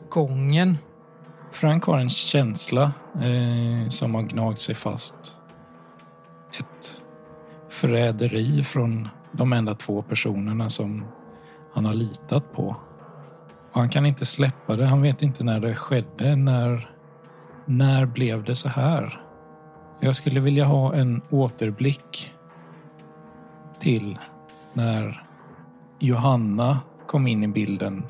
Speaker 1: gången.
Speaker 3: Frank har en känsla eh, som har gnagt sig fast. Ett förräderi från de enda två personerna som han har litat på. Och han kan inte släppa det. Han vet inte när det skedde. När, när blev det så här? Jag skulle vilja ha en återblick till när Johanna kom in i bilden.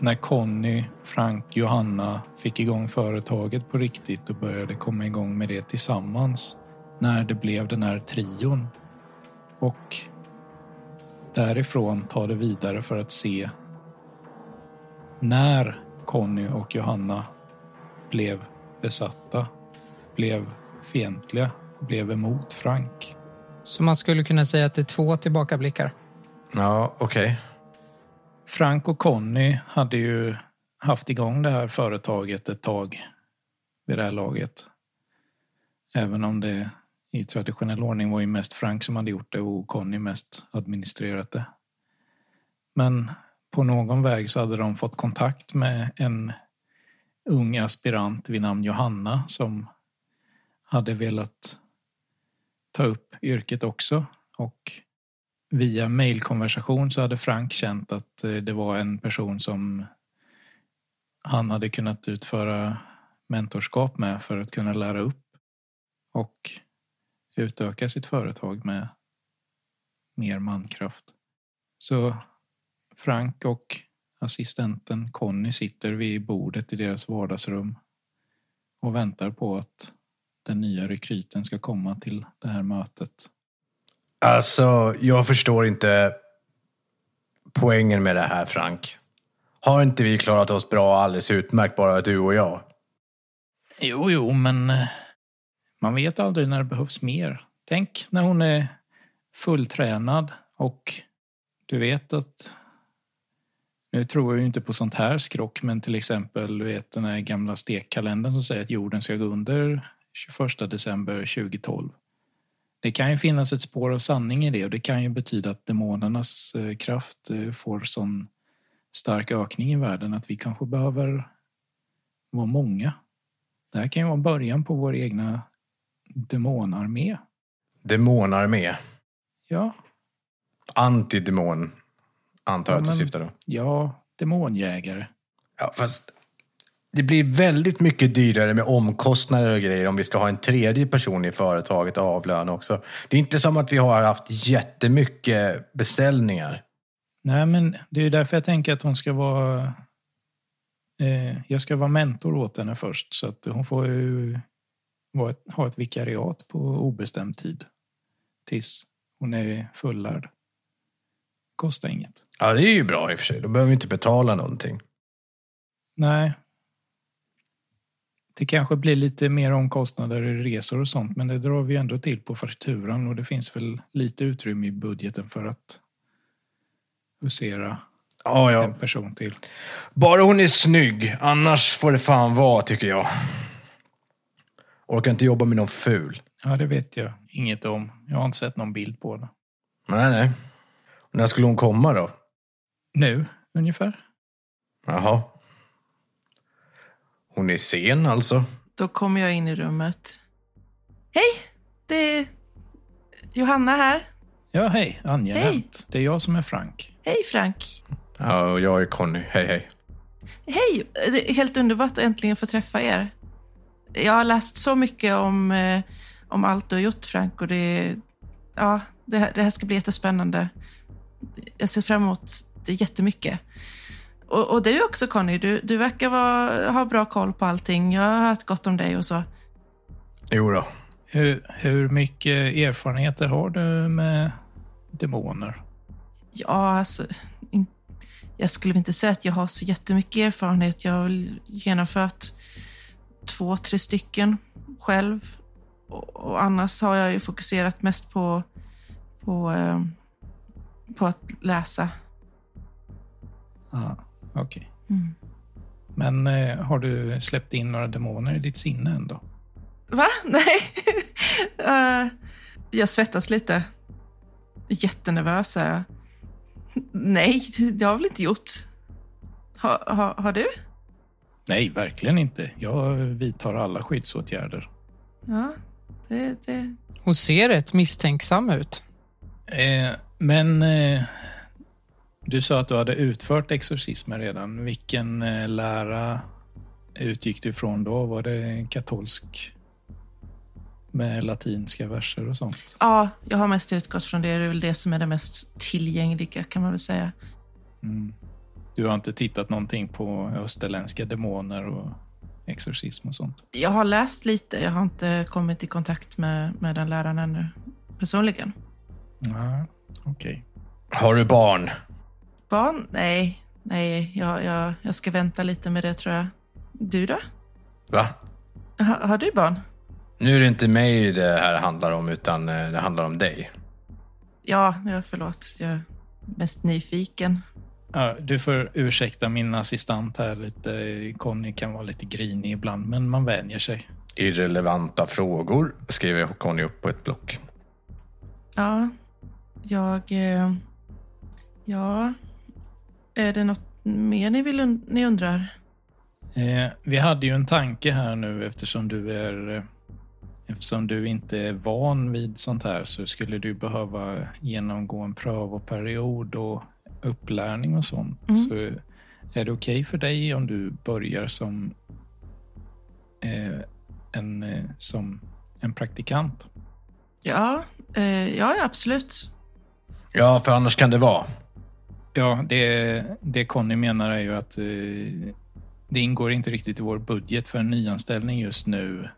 Speaker 3: När Conny, Frank, Johanna fick igång företaget på riktigt och började komma igång med det tillsammans. När det blev den här trion. Och därifrån ta det vidare för att se när Conny och Johanna blev besatta, blev fientliga, blev emot Frank.
Speaker 1: Så man skulle kunna säga att det är två tillbakablickar.
Speaker 2: Ja, okej.
Speaker 3: Frank och Conny hade ju haft igång det här företaget ett tag vid det här laget. Även om det i traditionell ordning var ju mest Frank som hade gjort det och Conny mest administrerat det. Men på någon väg så hade de fått kontakt med en ung aspirant vid namn Johanna som hade velat ta upp yrket också. Och via mailkonversation så hade Frank känt att eh, det var en person som han hade kunnat utföra mentorskap med för att kunna lära upp och utöka sitt företag med mer mankraft. Så Frank och assistenten Conny sitter vid bordet i deras vardagsrum och väntar på att den nya rekryten ska komma till det här mötet.
Speaker 2: Alltså, jag förstår inte poängen med det här, Frank. Har inte vi klarat oss bra alldeles utmärkt, bara du och jag?
Speaker 3: Jo, jo, men eh, man vet aldrig när det behövs mer. Tänk när hon är fulltränad och du vet att nu tror jag ju inte på sånt här skrock, men till exempel du vet den här gamla stekkalendern som säger att jorden ska gå under 21 december 2012. Det kan ju finnas ett spår av sanning i det och det kan ju betyda att demonernas eh, kraft eh, får sån stark ökning i världen att vi kanske behöver vara många. Det här kan ju vara början på vår egna demonarmé.
Speaker 2: Demonarmé.
Speaker 3: Ja,
Speaker 2: Antidemon, antar jag
Speaker 3: Ja,
Speaker 2: att du syftar då.
Speaker 3: ja, demonjägare.
Speaker 2: Ja, fast det blir väldigt mycket dyrare med omkostnader och grejer om vi ska ha en tredje person i företaget och avlöna också. Det är inte som att vi har haft jättemycket beställningar.
Speaker 3: Nej, men det är därför jag tänker att hon ska vara... Eh, jag ska vara mentor åt henne först, så att hon får ju ett, ha ett vikariat på obestämd tid. Tills hon är fullärd. Kostar inget.
Speaker 2: Ja, det är ju bra i och för sig. Då behöver vi inte betala någonting.
Speaker 3: Nej. Det kanske blir lite mer omkostnader i resor och sånt, men det drar vi ändå till på fakturan och det finns väl lite utrymme i budgeten för att husera
Speaker 2: Ja, ja.
Speaker 3: en person till.
Speaker 2: Bara hon är snygg. Annars får det fan vara, tycker jag. Orkar inte jobba med någon ful.
Speaker 3: Ja, det vet jag inget om. Jag har inte sett någon bild på henne.
Speaker 2: Nej, nej. När skulle hon komma då?
Speaker 3: Nu, ungefär.
Speaker 2: Jaha. Hon är sen alltså?
Speaker 4: Då kommer jag in i rummet. Hej! Det är Johanna här.
Speaker 3: Ja, hej. Angenämt.
Speaker 4: Hej.
Speaker 3: Det är jag som är Frank.
Speaker 4: Hej Frank.
Speaker 2: Ja, och jag är Conny. Hej, hej.
Speaker 4: Hej! Det är helt underbart att äntligen få träffa er. Jag har läst så mycket om, eh, om allt du har gjort Frank och det, ja, det, här, det här ska bli jättespännande. Jag ser fram emot det jättemycket. Och, och du också Conny, du, du verkar vara, ha bra koll på allting. Jag har hört gott om dig och så.
Speaker 2: Jo då.
Speaker 3: Hur, hur mycket erfarenheter har du med demoner?
Speaker 4: Ja, alltså, in, jag skulle väl inte säga att jag har så jättemycket erfarenhet. Jag har genomfört två, tre stycken själv. Och, och annars har jag ju fokuserat mest på, på, eh, på att läsa.
Speaker 3: Ja, okej.
Speaker 4: Mm.
Speaker 3: Men eh, har du släppt in några demoner i ditt sinne ändå?
Speaker 4: Va? Nej. Eh, jag svettas lite. Jättenervös är jag. Nej, det har jag väl inte gjort. Ha, ha, har du?
Speaker 3: Nej, verkligen inte. Jag vidtar alla skyddsåtgärder.
Speaker 4: Ja, det, det,
Speaker 1: Hon ser rätt misstänksam ut.
Speaker 3: Eh, men eh, du sa att du hade utfört exorcismer redan. Vilken eh, lära utgick du ifrån då? Var det katolsk med latinska verser och sånt?
Speaker 4: Ja, jag har mest utgått från det. Det är väl det som är det mest tillgängliga kan man väl säga.
Speaker 3: Mm. Du har inte tittat någonting på österländska demoner och exorcism och sånt?
Speaker 4: Jag har läst lite. Jag har inte kommit i kontakt med, med den läraren ännu personligen.
Speaker 3: Nej, okej.
Speaker 2: Har du barn?
Speaker 4: Barn? Nej, nej. Jag, jag, jag ska vänta lite med det tror jag. Du då?
Speaker 2: Va?
Speaker 4: Ha, har du barn?
Speaker 2: Nu är det inte mig det här handlar om, utan eh, det handlar om dig.
Speaker 4: Ja, ja förlåt. Jag är mest nyfiken.
Speaker 3: Ja, du får ursäkta min assistent här lite. Conny kan vara lite grinig ibland, men man vänjer sig.
Speaker 2: Irrelevanta frågor skriver Conny upp på ett block.
Speaker 4: Ja, jag... Eh, ja, är det något mer ni, vill, und- ni undrar?
Speaker 3: Eh, vi hade ju en tanke här nu eftersom du är... eh, Eftersom du inte är van vid sånt här så skulle du behöva genomgå en prövoperiod och upplärning och sånt.
Speaker 4: Mm.
Speaker 3: Så är det okej för dig om du börjar som eh, en, eh, som en praktikant?
Speaker 4: Ja, eh, ja, ja, absolut.
Speaker 2: Ja, för annars kan det vara.
Speaker 3: Ja, det, det Conny menar är ju att eh, det ingår inte riktigt i vår budget för en nyanställning just nu.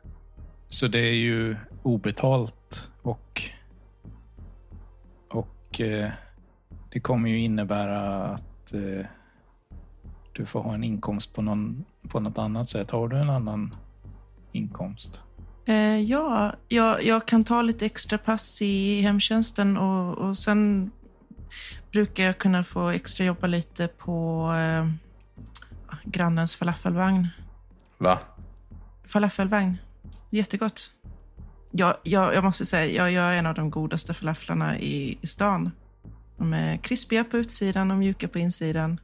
Speaker 3: Så det är ju obetalt och, och eh, det kommer ju innebära att eh, du får ha en inkomst på, någon, på något annat sätt. Har du en annan inkomst?
Speaker 4: Eh, ja, jag, jag kan ta lite extra pass i hemtjänsten och, och sen brukar jag kunna få extra jobba lite på eh, grannens falafelvagn.
Speaker 2: Va?
Speaker 4: Falafelvagn. Jättegott. Jag, jag, jag måste säga, jag gör en av de godaste falaflarna i, i stan. De är krispiga på utsidan och mjuka på insidan.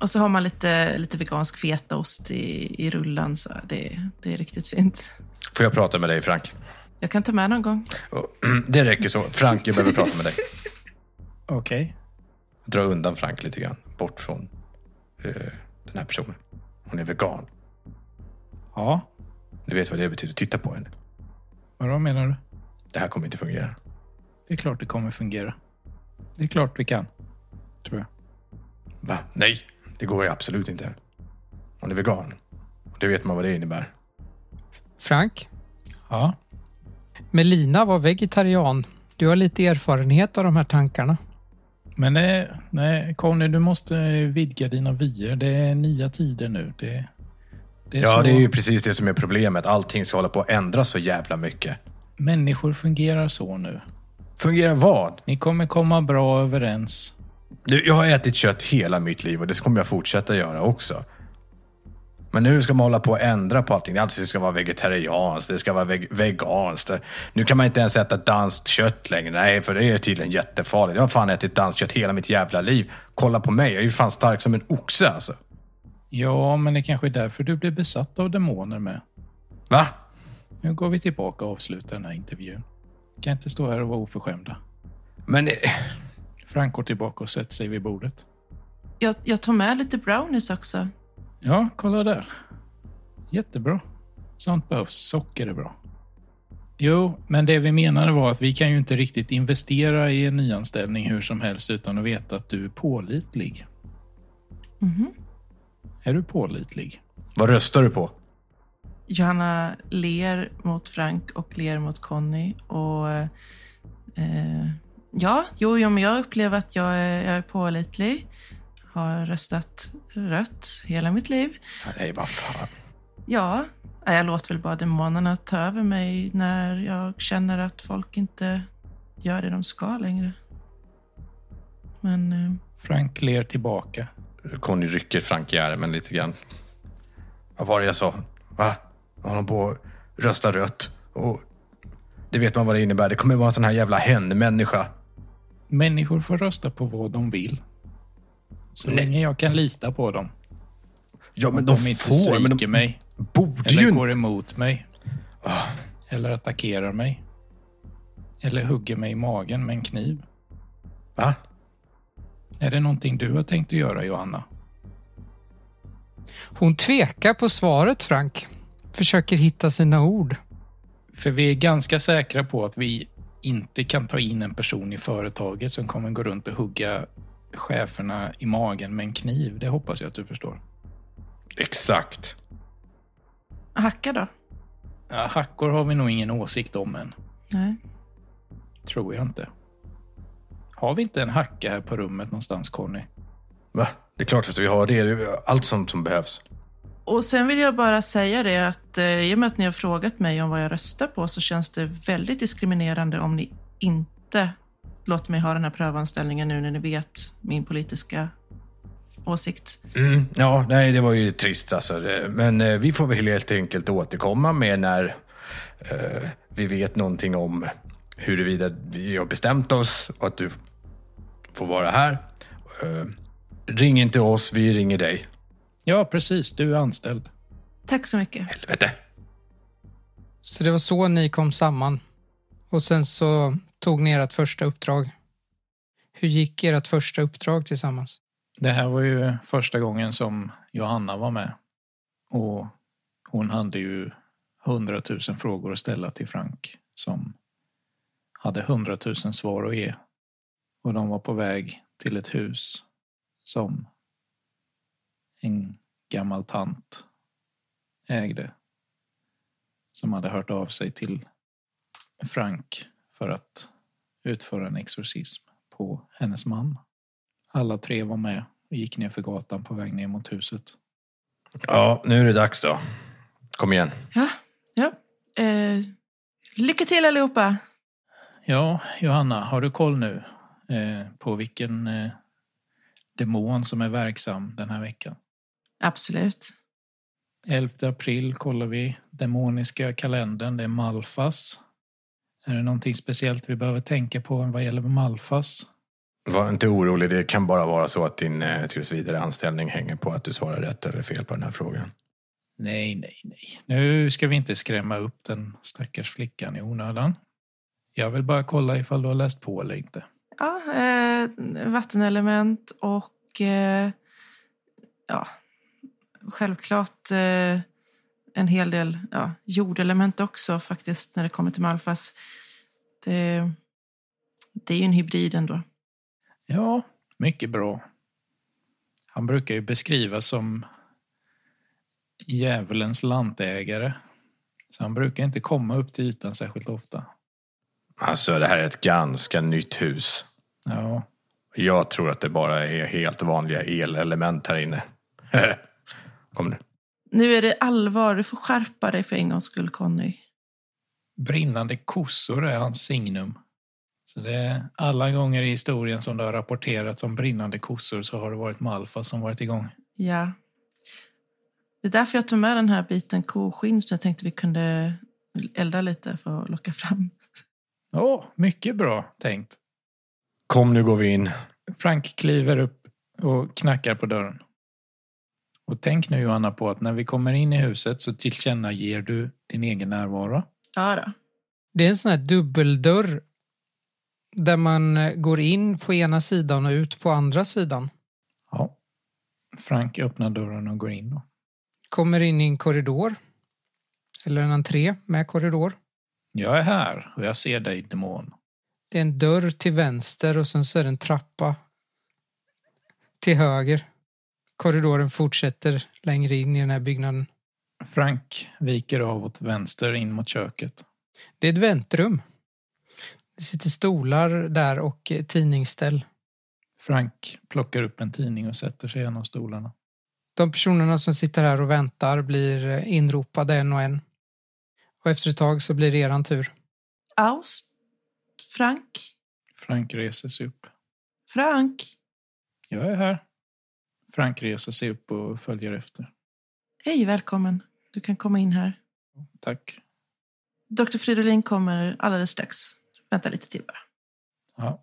Speaker 4: Och så har man lite, lite vegansk fetaost i, i rullen, så det, det är riktigt fint.
Speaker 2: Får jag prata med dig, Frank?
Speaker 4: Jag kan ta med någon gång.
Speaker 2: Det räcker så. Frank, jag behöver prata med dig.
Speaker 3: Okej.
Speaker 2: Dra undan Frank lite grann. Bort från eh, den här personen. Hon är vegan.
Speaker 3: Ja,
Speaker 2: Du vet vad det betyder. Titta på henne.
Speaker 3: vad menar du?
Speaker 2: Det här kommer inte fungera.
Speaker 3: Det är klart det kommer fungera. Det är klart vi kan, tror jag.
Speaker 2: Va? Nej, det går ju absolut inte. Hon är vegan. Och det vet man vad det innebär.
Speaker 1: Frank,
Speaker 3: Ja,
Speaker 1: Melina var vegetarian. Du har lite erfarenhet av de här tankarna.
Speaker 3: Men det, nej, Conny, du måste vidga dina vyer. Det är nya tider nu. Det, det
Speaker 2: Ja,
Speaker 3: så
Speaker 2: det är ju precis det som är problemet. Allting ska hålla på att ändras så jävla mycket.
Speaker 3: människor fungerar så nu.
Speaker 2: Fungerar vad?
Speaker 3: Ni kommer komma bra överens.
Speaker 2: Du, jag har ätit kött hela mitt liv och det kommer jag fortsätta göra också. Men nu ska man hålla på och ändra på allting. Det ska vara vegetarianskt, det ska vara veg veganskt. Nu kan man inte ens äta danskt kött längre. Nej, för det är tydligen jättefarligt. Jag har fan ätit danskt kött hela mitt jävla liv. Kolla på mig, jag är ju fan stark som en oxe alltså.
Speaker 3: Ja, men det kanske är därför du blir besatt av demoner med.
Speaker 2: Va?
Speaker 3: Nu går vi tillbaka och avslutar den här intervjun. Kan inte stå här och vara oförskämda.
Speaker 2: Men...
Speaker 3: Frank går tillbaka och sätter sig vid bordet.
Speaker 4: Jag, jag tar med lite brownies också.
Speaker 3: Ja, kolla där. Jättebra. Sånt behövs. Socker är bra. Jo, men det vi menade var att vi kan ju inte riktigt investera i en nyanställning hur som helst utan att veta att du är pålitlig.
Speaker 4: Mhm.
Speaker 3: Är du pålitlig?
Speaker 2: Vad röstar du på?
Speaker 4: Johanna ler mot Frank och ler mot Conny. Och, eh, ja, jo, jo, men jag upplever att jag är, jag är pålitlig. Har röstat rött hela mitt liv.
Speaker 2: Nej, vad fan.
Speaker 4: Ja, jag låter väl bara demonerna ta över mig när jag känner att folk inte gör det de ska längre. Men eh,
Speaker 3: Frank ler tillbaka.
Speaker 2: Conny rycker Frank i armen lite grann. Vad var det jag sa? Va? Jag håller på att rösta rött. Och det vet man vad det innebär. Det kommer vara en sån här jävla hen-människa.
Speaker 3: Människor får rösta på vad de vill. Så
Speaker 2: Nej.
Speaker 3: länge jag kan lita på dem.
Speaker 2: Ja, men
Speaker 3: Om
Speaker 2: de
Speaker 3: de inte
Speaker 2: får. Men de
Speaker 3: mig.
Speaker 2: borde ju
Speaker 3: Eller
Speaker 2: inte...
Speaker 3: går emot mig.
Speaker 2: Ah.
Speaker 3: Eller attackerar mig. Eller hugger mig i magen med en kniv.
Speaker 2: Va?
Speaker 3: Är det någonting du har tänkt att göra, Johanna?
Speaker 1: Hon tvekar på svaret, Frank. Försöker hitta sina ord.
Speaker 3: För vi är ganska säkra på att vi inte kan ta in en person i företaget som kommer gå runt och hugga cheferna i magen med en kniv. Det hoppas jag att du förstår.
Speaker 2: Exakt.
Speaker 4: hacka då?
Speaker 3: Ja, hackor har vi nog ingen åsikt om än.
Speaker 4: Nej.
Speaker 3: Tror jag inte. Har vi inte en hacka här på rummet någonstans, Conny?
Speaker 2: Va? Det är klart att vi har det. Det är Allt sånt som behövs.
Speaker 4: Och sen vill jag bara säga det att eh, i och med att ni har frågat mig om vad jag röstar på så känns det väldigt diskriminerande om ni inte låter mig ha den här prövanställningen nu när ni vet min politiska åsikt.
Speaker 2: Mm, ja, nej, det var ju trist alltså. Men eh, vi får väl helt enkelt återkomma med när eh, vi vet någonting om huruvida vi har bestämt oss och att du får vara här. Eh, ring inte oss, vi ringer dig.
Speaker 3: Ja, precis. Du är anställd.
Speaker 4: Tack så mycket.
Speaker 2: Helvete.
Speaker 1: Så det var så ni kom samman. Och sen så tog ni ert första uppdrag. Hur gick ert första uppdrag tillsammans?
Speaker 3: Det här var ju första gången som Johanna var med. Och hon hade ju hundratusen frågor att ställa till Frank som hade hundratusen svar att ge. Och de var på väg till ett hus som en gammal tant ägde. Som hade hört av sig till Frank för att utföra en exorcism på hennes man. Alla tre var med och gick ner för gatan på väg ner mot huset.
Speaker 2: Ja, nu är det dags då. Kom igen.
Speaker 4: Ja, ja. Eh, lycka till allihopa!
Speaker 3: Ja, Johanna, har du koll nu eh, på vilken eh, demon som är verksam den här veckan?
Speaker 4: Absolut.
Speaker 3: 11 april kollar vi demoniska kalendern. Det är Malfas. Är det någonting speciellt vi behöver tänka på vad gäller Malfas?
Speaker 2: Var inte orolig, det kan bara vara så att din eh, tills vidare anställning hänger på att du svarar rätt eller fel på den här frågan.
Speaker 3: Nej, nej, nej. Nu ska vi inte skrämma upp den stackars flickan i onödan. Jag vill bara kolla ifall du har läst på eller inte.
Speaker 4: Ja, eh, vattenelement och eh, ja, självklart eh, en hel del ja, jordelement också faktiskt när det kommer till Malfas. Det, det är ju en hybrid ändå.
Speaker 3: Ja, mycket bra. Han brukar ju beskrivas som djävulens lantägare. Så han brukar inte komma upp till ytan särskilt ofta.
Speaker 2: Alltså, det här är ett ganska nytt hus.
Speaker 3: Ja,
Speaker 2: Jag tror att det bara är helt vanliga elelement här inne. Kom nu.
Speaker 4: Nu är det allvar. Du får skärpa dig för en gångs skull, Conny.
Speaker 3: brinnande kossor är hans signum. Så det är alla gånger i historien som det har rapporterats om brinnande kossor så har det varit Malfa som varit igång.
Speaker 4: Ja. Det är därför jag tog med den här biten koskinn som jag tänkte vi kunde elda lite för att locka fram.
Speaker 3: Åh, mycket bra tänkt.
Speaker 2: Kom nu går vi in.
Speaker 3: Frank kliver upp och knackar på dörren. Och tänk nu Johanna på att när vi kommer in i huset så tillkännager du din egen närvaro.
Speaker 4: Ja då.
Speaker 1: Det är en sån här dubbeldörr där man eh, går in på ena sidan och ut på andra sidan.
Speaker 3: Ja. Frank öppnar dörren och går in. Då.
Speaker 1: Kommer in i en korridor. Eller en entré med korridor.
Speaker 3: Jag är här och jag ser dig demon.
Speaker 1: Det är en dörr till vänster och sen så är det en trappa till höger. Korridoren fortsätter längre in i den här byggnaden.
Speaker 3: Frank viker av åt vänster in mot köket.
Speaker 1: Det är ett väntrum. Det sitter stolar där och tidningsställ.
Speaker 3: Frank plockar upp en tidning och sätter sig i en av stolarna.
Speaker 1: De personerna som sitter här och väntar blir inropade en och en. Och efter ett tag så blir det eran tur.
Speaker 4: Aus. Frank.
Speaker 3: Frank reser sig upp.
Speaker 4: Frank.
Speaker 3: Jag är här. Frank reser sig upp och följer efter.
Speaker 4: Hej, välkommen. Du kan komma in här.
Speaker 3: Tack.
Speaker 4: Dr. Fridolin kommer alldeles strax. Vänta lite till bara.
Speaker 3: Ja,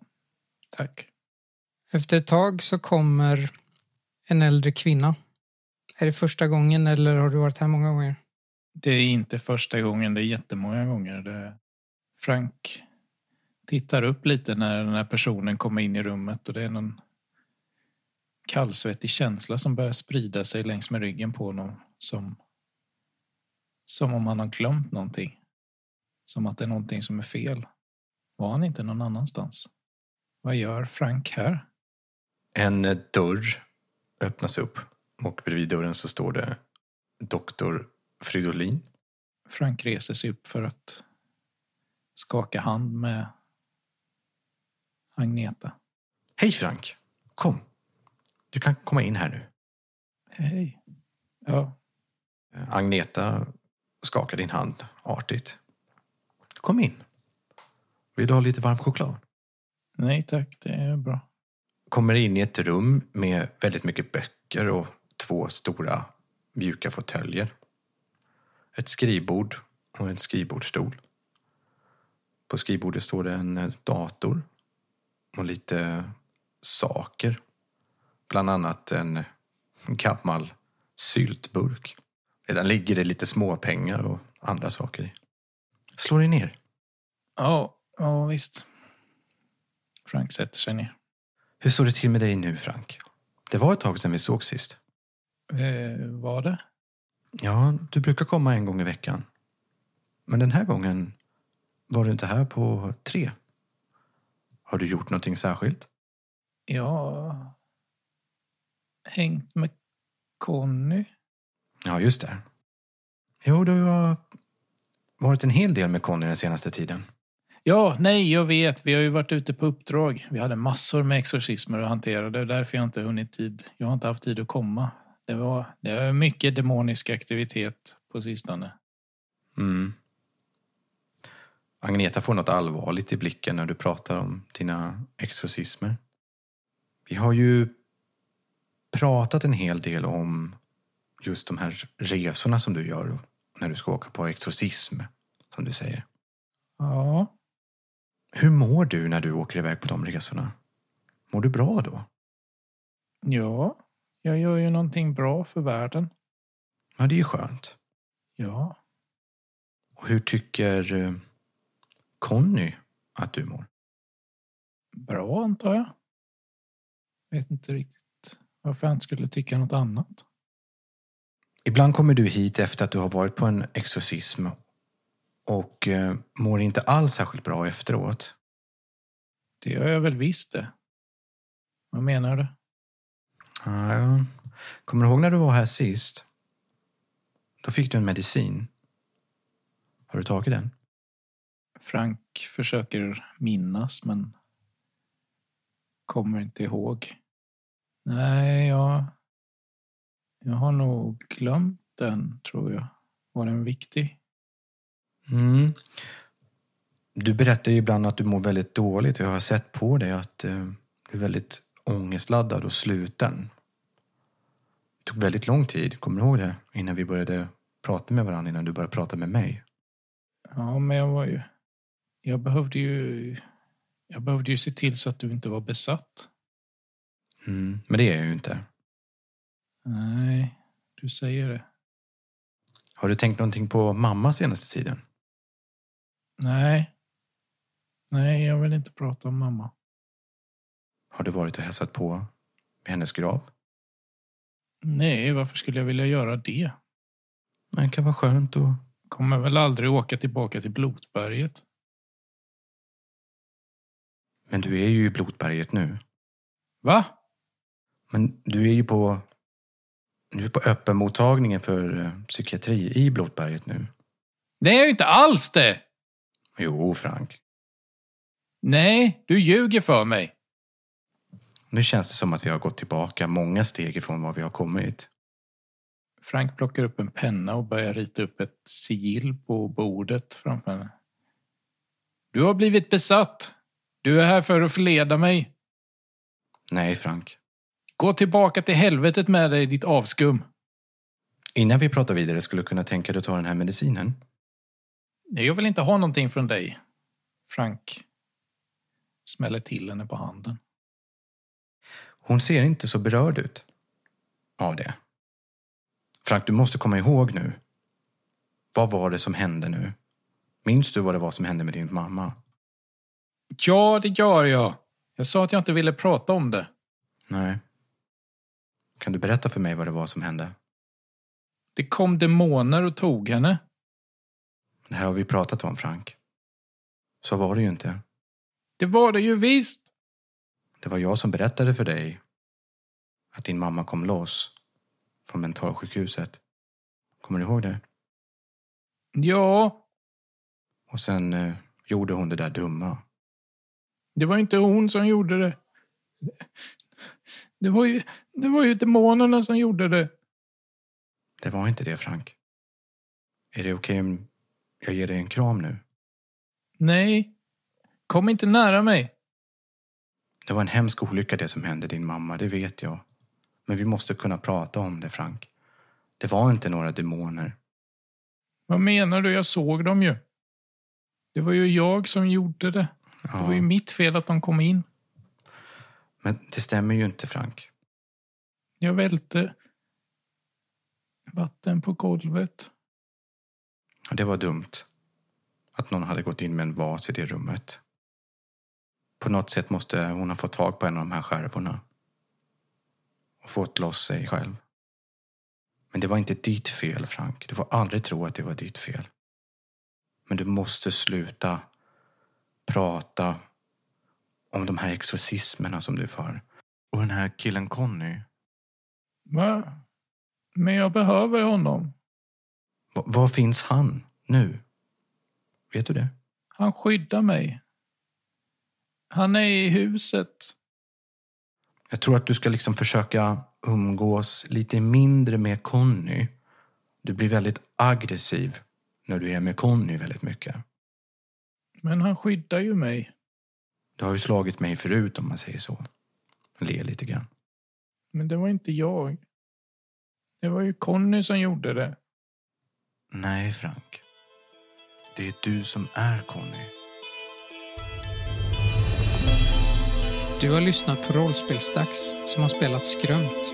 Speaker 3: tack.
Speaker 1: Efter ett tag så kommer en äldre kvinna. Är det första gången eller har du varit här många gånger?
Speaker 3: Det är inte första gången, det är jättemånga gånger. Det... Frank tittar upp lite när den här personen kommer in i rummet och det är någon kallsvettig känsla som börjar sprida sig längs med ryggen på honom. Som, som om han har glömt någonting. Som att det är någonting som är fel. Var han inte någon annanstans? Vad gör Frank här?
Speaker 2: En eh, dörr öppnas upp och bredvid dörren så står det doktor Fridolin.
Speaker 3: Frank reser sig upp för att skaka hand med Agneta.
Speaker 2: Hej Frank! Kom! Du kan komma in här nu.
Speaker 3: Hej. Ja,
Speaker 2: Eh, Agneta skakar din hand artigt. Kom in. Vill du ha lite varm choklad?
Speaker 3: nej tack, det är bra.
Speaker 2: Kommer in i ett rum med väldigt mycket böcker och två stora mjuka fåtöljer. Ett skrivbord och en skrivbordsstol. På skrivbordet står det en dator och lite saker. Bland annat en gammal syltburk. Där ligger det lite småpengar och andra saker i. Slå dig ner.
Speaker 3: Ja, ja visst. Frank sätter sig ner.
Speaker 2: Hur står det till med dig nu, Frank? Det var ett tag sedan vi såg sist.
Speaker 3: Eh, var det?
Speaker 2: Ja, du brukar komma en gång i veckan. Men den här gången var du inte här på tre. Har du gjort någonting särskilt?
Speaker 3: Har hängt med Conny.
Speaker 2: Ja, just det. Jo, du har varit en hel del med Conny den senaste tiden.
Speaker 3: Ja, nej, jag vet. Vi har ju varit ute på uppdrag. Vi hade massor med exorcismer att hantera. Det är därför jag inte hunnit tid. Jag har inte haft tid att komma. Det var, det var mycket demonisk aktivitet på sistone.
Speaker 2: Mm. Agneta får något allvarligt i blicken när du pratar om dina exorcismer. Vi har ju pratat en hel del om just de här resorna som du gör när du ska åka på exorcism, som du säger.
Speaker 3: Ja,
Speaker 2: Hur mår du när du åker iväg på de resorna? Mår du bra då?
Speaker 3: ja, jag gör ju någonting bra för världen.
Speaker 2: Ja, det är ju skönt.
Speaker 3: Ja,
Speaker 2: Och hur tycker eh, Conny att du mår?
Speaker 3: bra antar jag. Vet inte riktigt varför han skulle tycka något annat.
Speaker 2: Ibland kommer du hit efter att du har varit på en exorcism och eh, mår inte alls särskilt bra efteråt.
Speaker 3: Det gör jag väl visst det. Vad menar du?
Speaker 2: Ja, jag kommer du ihåg när du var här sist? Då fick du en medicin. Har du tagit den?
Speaker 3: Frank försöker minnas men kommer inte ihåg. Nej, jag, jag har nog glömt den, tror jag. Var den viktig?
Speaker 2: Mm. Du berättar ju ibland att du mår väldigt dåligt och jag har sett på dig att eh, du är väldigt ångestladdad och sluten. Det tog väldigt lång tid, kommer du ihåg det? Innan vi började prata med varandra, innan du började prata med mig.
Speaker 3: Ja, men jag var ju... Jag behövde ju... Jag behövde ju se till så att du inte var besatt.
Speaker 2: Mm, men det är jag ju inte.
Speaker 3: Nej, du säger det.
Speaker 2: Har du tänkt någonting på mamma senaste tiden?
Speaker 3: Nej. Nej, jag vill inte prata om mamma.
Speaker 2: Har du varit och hälsat på vid hennes grav?
Speaker 3: Nej, varför skulle jag vilja göra det?
Speaker 2: Men det kan vara skönt och...
Speaker 3: Kommer väl aldrig åka tillbaka till Blotberget.
Speaker 2: Men du är ju i Blotberget nu.
Speaker 3: Va?
Speaker 2: Men du är ju på... Du är på öppenmottagningen för eh, psykiatri i Blotberget nu.
Speaker 3: Det är jag ju inte alls det!
Speaker 2: Jo, Frank.
Speaker 3: Nej, du ljuger för mig.
Speaker 2: Nu känns det som att vi har gått tillbaka många steg ifrån var vi har kommit.
Speaker 3: Frank plockar upp en penna och börjar rita upp ett sigill på bordet framför henne. Du har blivit besatt. Du är här för att förleda mig.
Speaker 2: Nej, Frank.
Speaker 3: Gå tillbaka till helvetet med dig, ditt avskum.
Speaker 2: Innan vi pratar vidare skulle du kunna tänka dig att ta den här medicinen?
Speaker 3: Nej, Jag vill inte ha någonting från dig. Frank smäller till henne på handen.
Speaker 2: Hon ser inte så berörd ut av det. Frank, du måste komma ihåg nu. Vad var det som hände nu? Minns du vad det var som hände med din mamma?
Speaker 3: Ja, det gör jag. Jag sa att jag inte ville prata om det.
Speaker 2: Nej. Kan du berätta för mig vad det var som hände?
Speaker 3: Det kom demoner och tog henne.
Speaker 2: Det här har vi pratat om, Frank. Så var det ju inte.
Speaker 3: Det var det ju visst.
Speaker 2: Det var jag som berättade för dig att din mamma kom loss från mentalsjukhuset. Kommer du ihåg det?
Speaker 3: Ja,
Speaker 2: Och sen eh, gjorde hon det där dumma.
Speaker 3: det var inte hon som gjorde det. Det var ju, det var ju demonerna som gjorde det.
Speaker 2: Det var inte det, Frank. Är det okej om jag ger dig en kram nu?
Speaker 3: Nej, kom inte nära mig.
Speaker 2: Det var en hemsk olycka det som hände din mamma, det vet jag. Men vi måste kunna prata om det, Frank. Det var inte några demoner.
Speaker 3: Vad menar du? Jag såg dem ju. Det var ju jag som gjorde det. Det var ju
Speaker 2: Ja,
Speaker 3: mitt fel att de kom in.
Speaker 2: Men det stämmer ju inte, Frank.
Speaker 3: Jag välte vatten på golvet.
Speaker 2: Det var dumt. Att någon hade gått in med en vas i det rummet. På något sätt måste hon ha fått tag på en av de här skärvorna. Och fått loss sig själv. Men det var inte ditt fel, Frank. Du får aldrig tro att det var ditt fel. Men du måste sluta prata om de här exorcismerna som du för. Och den här killen Conny.
Speaker 3: Va? Men jag behöver honom.
Speaker 2: Va- var finns han nu? Vet du det?
Speaker 3: Han skyddar mig. Han är i huset.
Speaker 2: Jag tror att du ska liksom försöka umgås lite mindre med Conny. Du blir väldigt aggressiv när du är med Conny väldigt mycket.
Speaker 3: Men han skyddar ju mig.
Speaker 2: Du har ju slagit mig förut om man säger så. Le lite grann.
Speaker 3: Men det var inte jag. Det var ju Conny som gjorde det.
Speaker 2: Nej, Frank. Det är du som är Conny.
Speaker 1: Du har lyssnat på Rollspelsdags som har spelat Skrömt.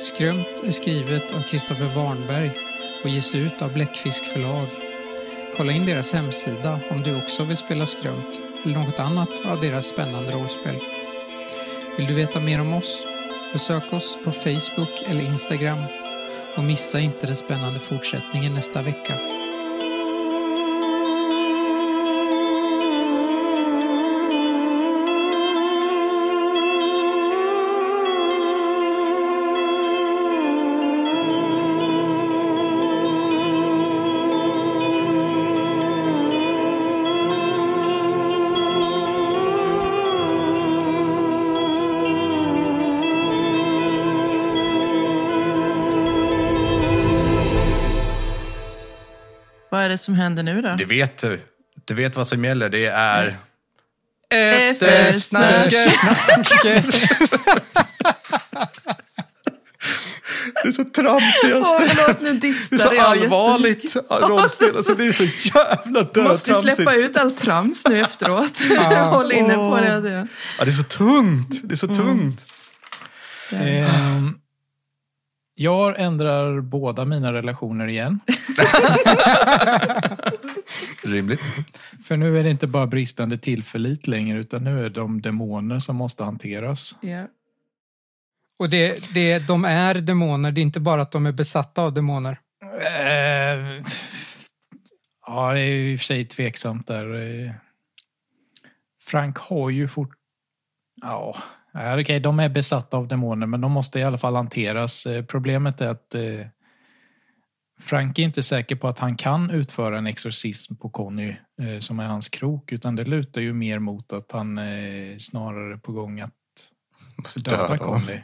Speaker 1: Skrömt är skrivet av Kristoffer Warnberg och ges ut av Bläckfisk förlag. Kolla in deras hemsida om du också vill spela Skrömt eller något annat av deras spännande rollspel. Vill du veta mer om oss? Besök oss på Facebook eller Instagram och missa inte den spännande fortsättningen nästa vecka.
Speaker 4: Det som händer nu då?
Speaker 2: Det vet du. Du vet vad som gäller. Det är...
Speaker 4: Eftersnacket.
Speaker 2: Det är så tramsigaste.
Speaker 4: förlåt, nu
Speaker 2: Det är så allvarligt rollspel. Alltså, det är så jävla
Speaker 4: jättemycket. Måste släppa ut allt trams nu efteråt.
Speaker 1: Ja.
Speaker 4: Håll inne på det.
Speaker 2: Ja, det är så tungt. Det är så tungt.
Speaker 3: Ehm, jag ändrar båda mina relationer igen.
Speaker 2: Rimligt.
Speaker 3: För nu är det inte bara bristande tillförlit längre utan nu är de demoner som måste hanteras.
Speaker 4: Ja.
Speaker 1: Och det, det, de är demoner, det är inte bara att de är besatta av demoner.
Speaker 3: Eh, ja, det är ju i och för sig tveksamt där. Eh, Frank har ju fort... Ja, ja, okej, de är besatta av demoner men de måste i alla fall hanteras. Eh, Problemet är att eh, Frank är inte säker på att han kan utföra en exorcism på Conny eh, som är hans krok utan det lutar ju mer mot att han eh, snarare är på gång att
Speaker 2: Måste
Speaker 3: döda
Speaker 2: döda.
Speaker 3: Conny.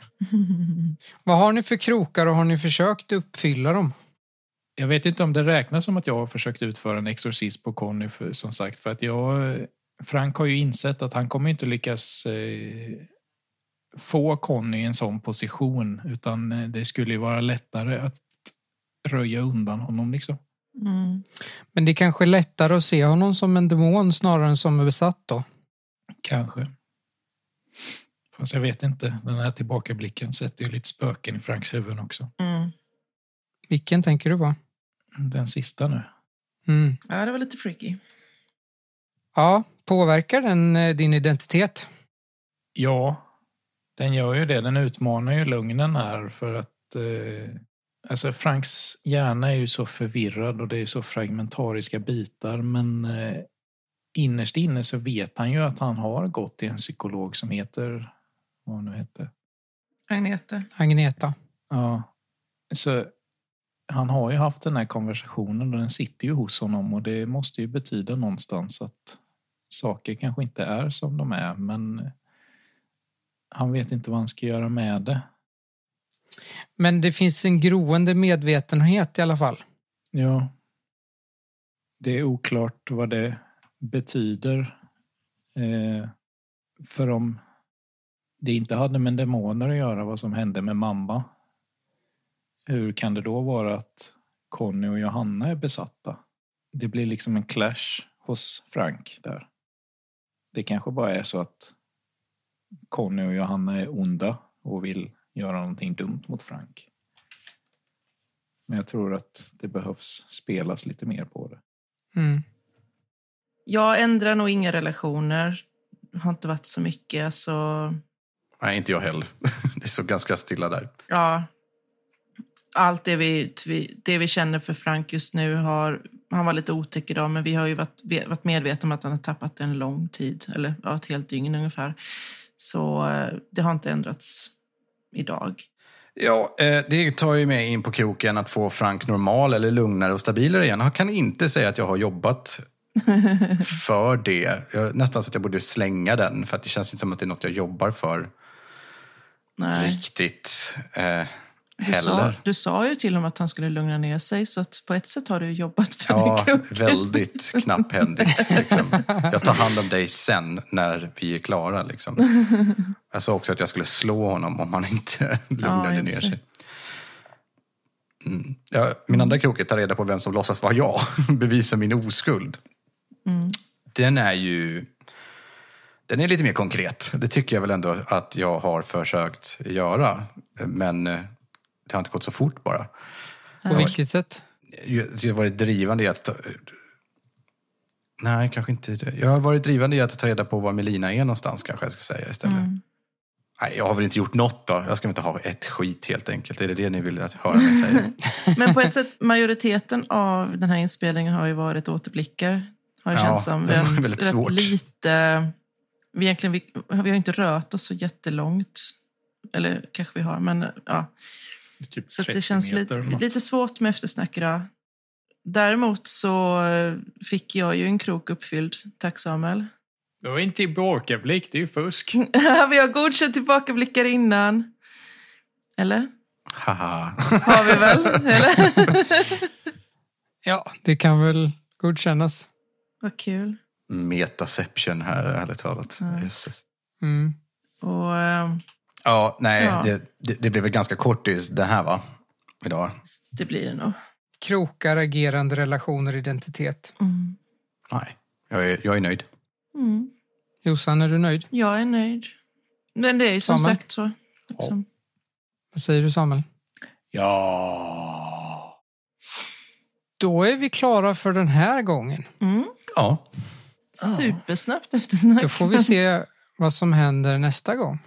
Speaker 1: Vad har ni för krokar och har ni försökt uppfylla dem?
Speaker 3: Jag vet inte om det räknas som att jag har försökt utföra en exorcism på Conny för, som sagt för att jag Frank har ju insett att han kommer inte lyckas eh, få Conny i en sån position utan eh, det skulle ju vara lättare att röja undan honom liksom.
Speaker 4: Mm.
Speaker 1: Men det är kanske är lättare att se honom som en demon snarare än som en besatt då.
Speaker 3: Kanske. Fast jag vet inte. Den här tillbakablicken sätter ju lite spöken i Franks huvud också.
Speaker 4: Mm.
Speaker 1: Vilken tänker du på?
Speaker 3: Den sista nu.
Speaker 1: Mm.
Speaker 4: Ja, det var lite freaky.
Speaker 1: Ja, påverkar den eh, din identitet?
Speaker 3: Ja, den gör ju det. Den utmanar ju lugnen här för att eh, alltså Franks hjärna är ju så förvirrad och det är så fragmentariska bitar men eh, innerst inne så vet han ju att han har gått till en psykolog som heter vad hon nu hette.
Speaker 4: Agneta.
Speaker 1: Agneta.
Speaker 3: Ja, så han har ju haft den här konversationen och den sitter ju hos honom och det måste ju betyda någonstans att saker kanske inte är som de är men han vet inte vad han ska göra med det.
Speaker 1: Men det finns en groende medvetenhet i alla fall.
Speaker 3: Ja. Det är oklart vad det betyder. Eh, för om det inte hade med demoner att göra vad som hände med mamma. Hur kan det då vara att Conny och Johanna är besatta? Det blir liksom en clash hos Frank där. Det kanske bara är så att Conny och Johanna är onda och vill göra någonting dumt mot Frank. Men jag tror att det behövs spelas lite mer på det.
Speaker 1: Mm.
Speaker 4: Jag ändrar nog inga relationer. Har inte varit så mycket. Alltså,
Speaker 2: Nej, inte jag heller. Det är så ganska stilla där.
Speaker 4: ja, allt det vi, det vi känner för Frank just nu har... Han var lite otäck idag, men vi har ju varit, varit medvetna om att han har tappat en lång tid. Eller ja, ett helt dygn ungefär. Så eh, det har inte ändrats idag.
Speaker 2: Ja, eh, det tar ju mig in på kroken att få Frank normal eller lugnare och stabilare igen. Jag kan inte säga att jag har jobbat för det. Jag, nästan så att jag borde slänga den, för att det känns inte som att det är något jag jobbar för
Speaker 4: Nej.
Speaker 2: riktigt eh,
Speaker 4: Du sa, du sa ju till honom att han skulle lugna ner sig, så att på ett sätt har du jobbat för
Speaker 2: Ja,
Speaker 4: kroken.
Speaker 2: väldigt knapphändigt. Liksom. Jag tar hand om dig sen när vi är klara. Liksom. Jag sa också att jag skulle slå honom om han inte lugnade
Speaker 4: jag
Speaker 2: ner sig. Mm. Ja, min andra krok är att ta reda på vem som låtsas vara jag. Bevisa min oskuld.
Speaker 4: Mm.
Speaker 2: Den är ju... Den är lite mer konkret. Det tycker jag väl ändå att jag har försökt göra. Men eh, det har inte gått så fort bara.
Speaker 1: På vilket sätt?
Speaker 2: Jag har varit drivande i att ta... Nej, kanske inte. Jag har varit drivande i att ta reda på var Melina är någonstans kanske jag ska säga istället.
Speaker 4: Mm.
Speaker 2: Nej, jag har väl inte gjort något då. Jag ska inte ha ett skit helt enkelt. Är det det ni vill att höra mig säga?
Speaker 4: Men på ett sätt, majoriteten av den här inspelningen har ju varit återblickar. Har det
Speaker 2: Ja,
Speaker 4: känts som.
Speaker 2: var
Speaker 4: Rätt,
Speaker 2: väldigt svårt.
Speaker 4: lite... Vi, egentligen, vi, vi har inte rört oss så jättelångt. Eller kanske vi har, men ja.
Speaker 3: Typ
Speaker 4: Så att
Speaker 3: 30
Speaker 4: det känns
Speaker 3: meter
Speaker 4: lite, lite svårt med eftersnack idag. Däremot så eh, fick jag ju en krok uppfylld. Tack Samuel.
Speaker 3: Det var inte tillbakablick, det är ju fusk.
Speaker 4: vi har godkänt tillbakablickar innan. Eller?
Speaker 2: Haha.
Speaker 4: Har vi väl? Eller?
Speaker 1: Ja, det kan väl godkännas.
Speaker 4: Vad kul.
Speaker 2: Metaception här, ärligt talat. Jösses.
Speaker 1: Mm.
Speaker 4: Och, eh,
Speaker 2: Ja, nej,
Speaker 4: Ja.
Speaker 2: Det, det, det blev väl ganska kort i det här va? idag.
Speaker 4: Det blir det nog.
Speaker 1: Krokar, agerande, relationer, identitet.
Speaker 4: Mm.
Speaker 2: Nej, jag är, jag är nöjd.
Speaker 4: Mm.
Speaker 1: Jossan, är du nöjd?
Speaker 4: Jag är nöjd. Men det är ju som
Speaker 1: Samuel?
Speaker 4: sagt så. Liksom.
Speaker 1: Vad säger du Samuel?
Speaker 3: Ja.
Speaker 1: Då är vi klara för den här gången.
Speaker 4: Mm.
Speaker 2: Ja.
Speaker 4: Supersnabbt eftersnack.
Speaker 1: Då får vi se vad som händer nästa gång.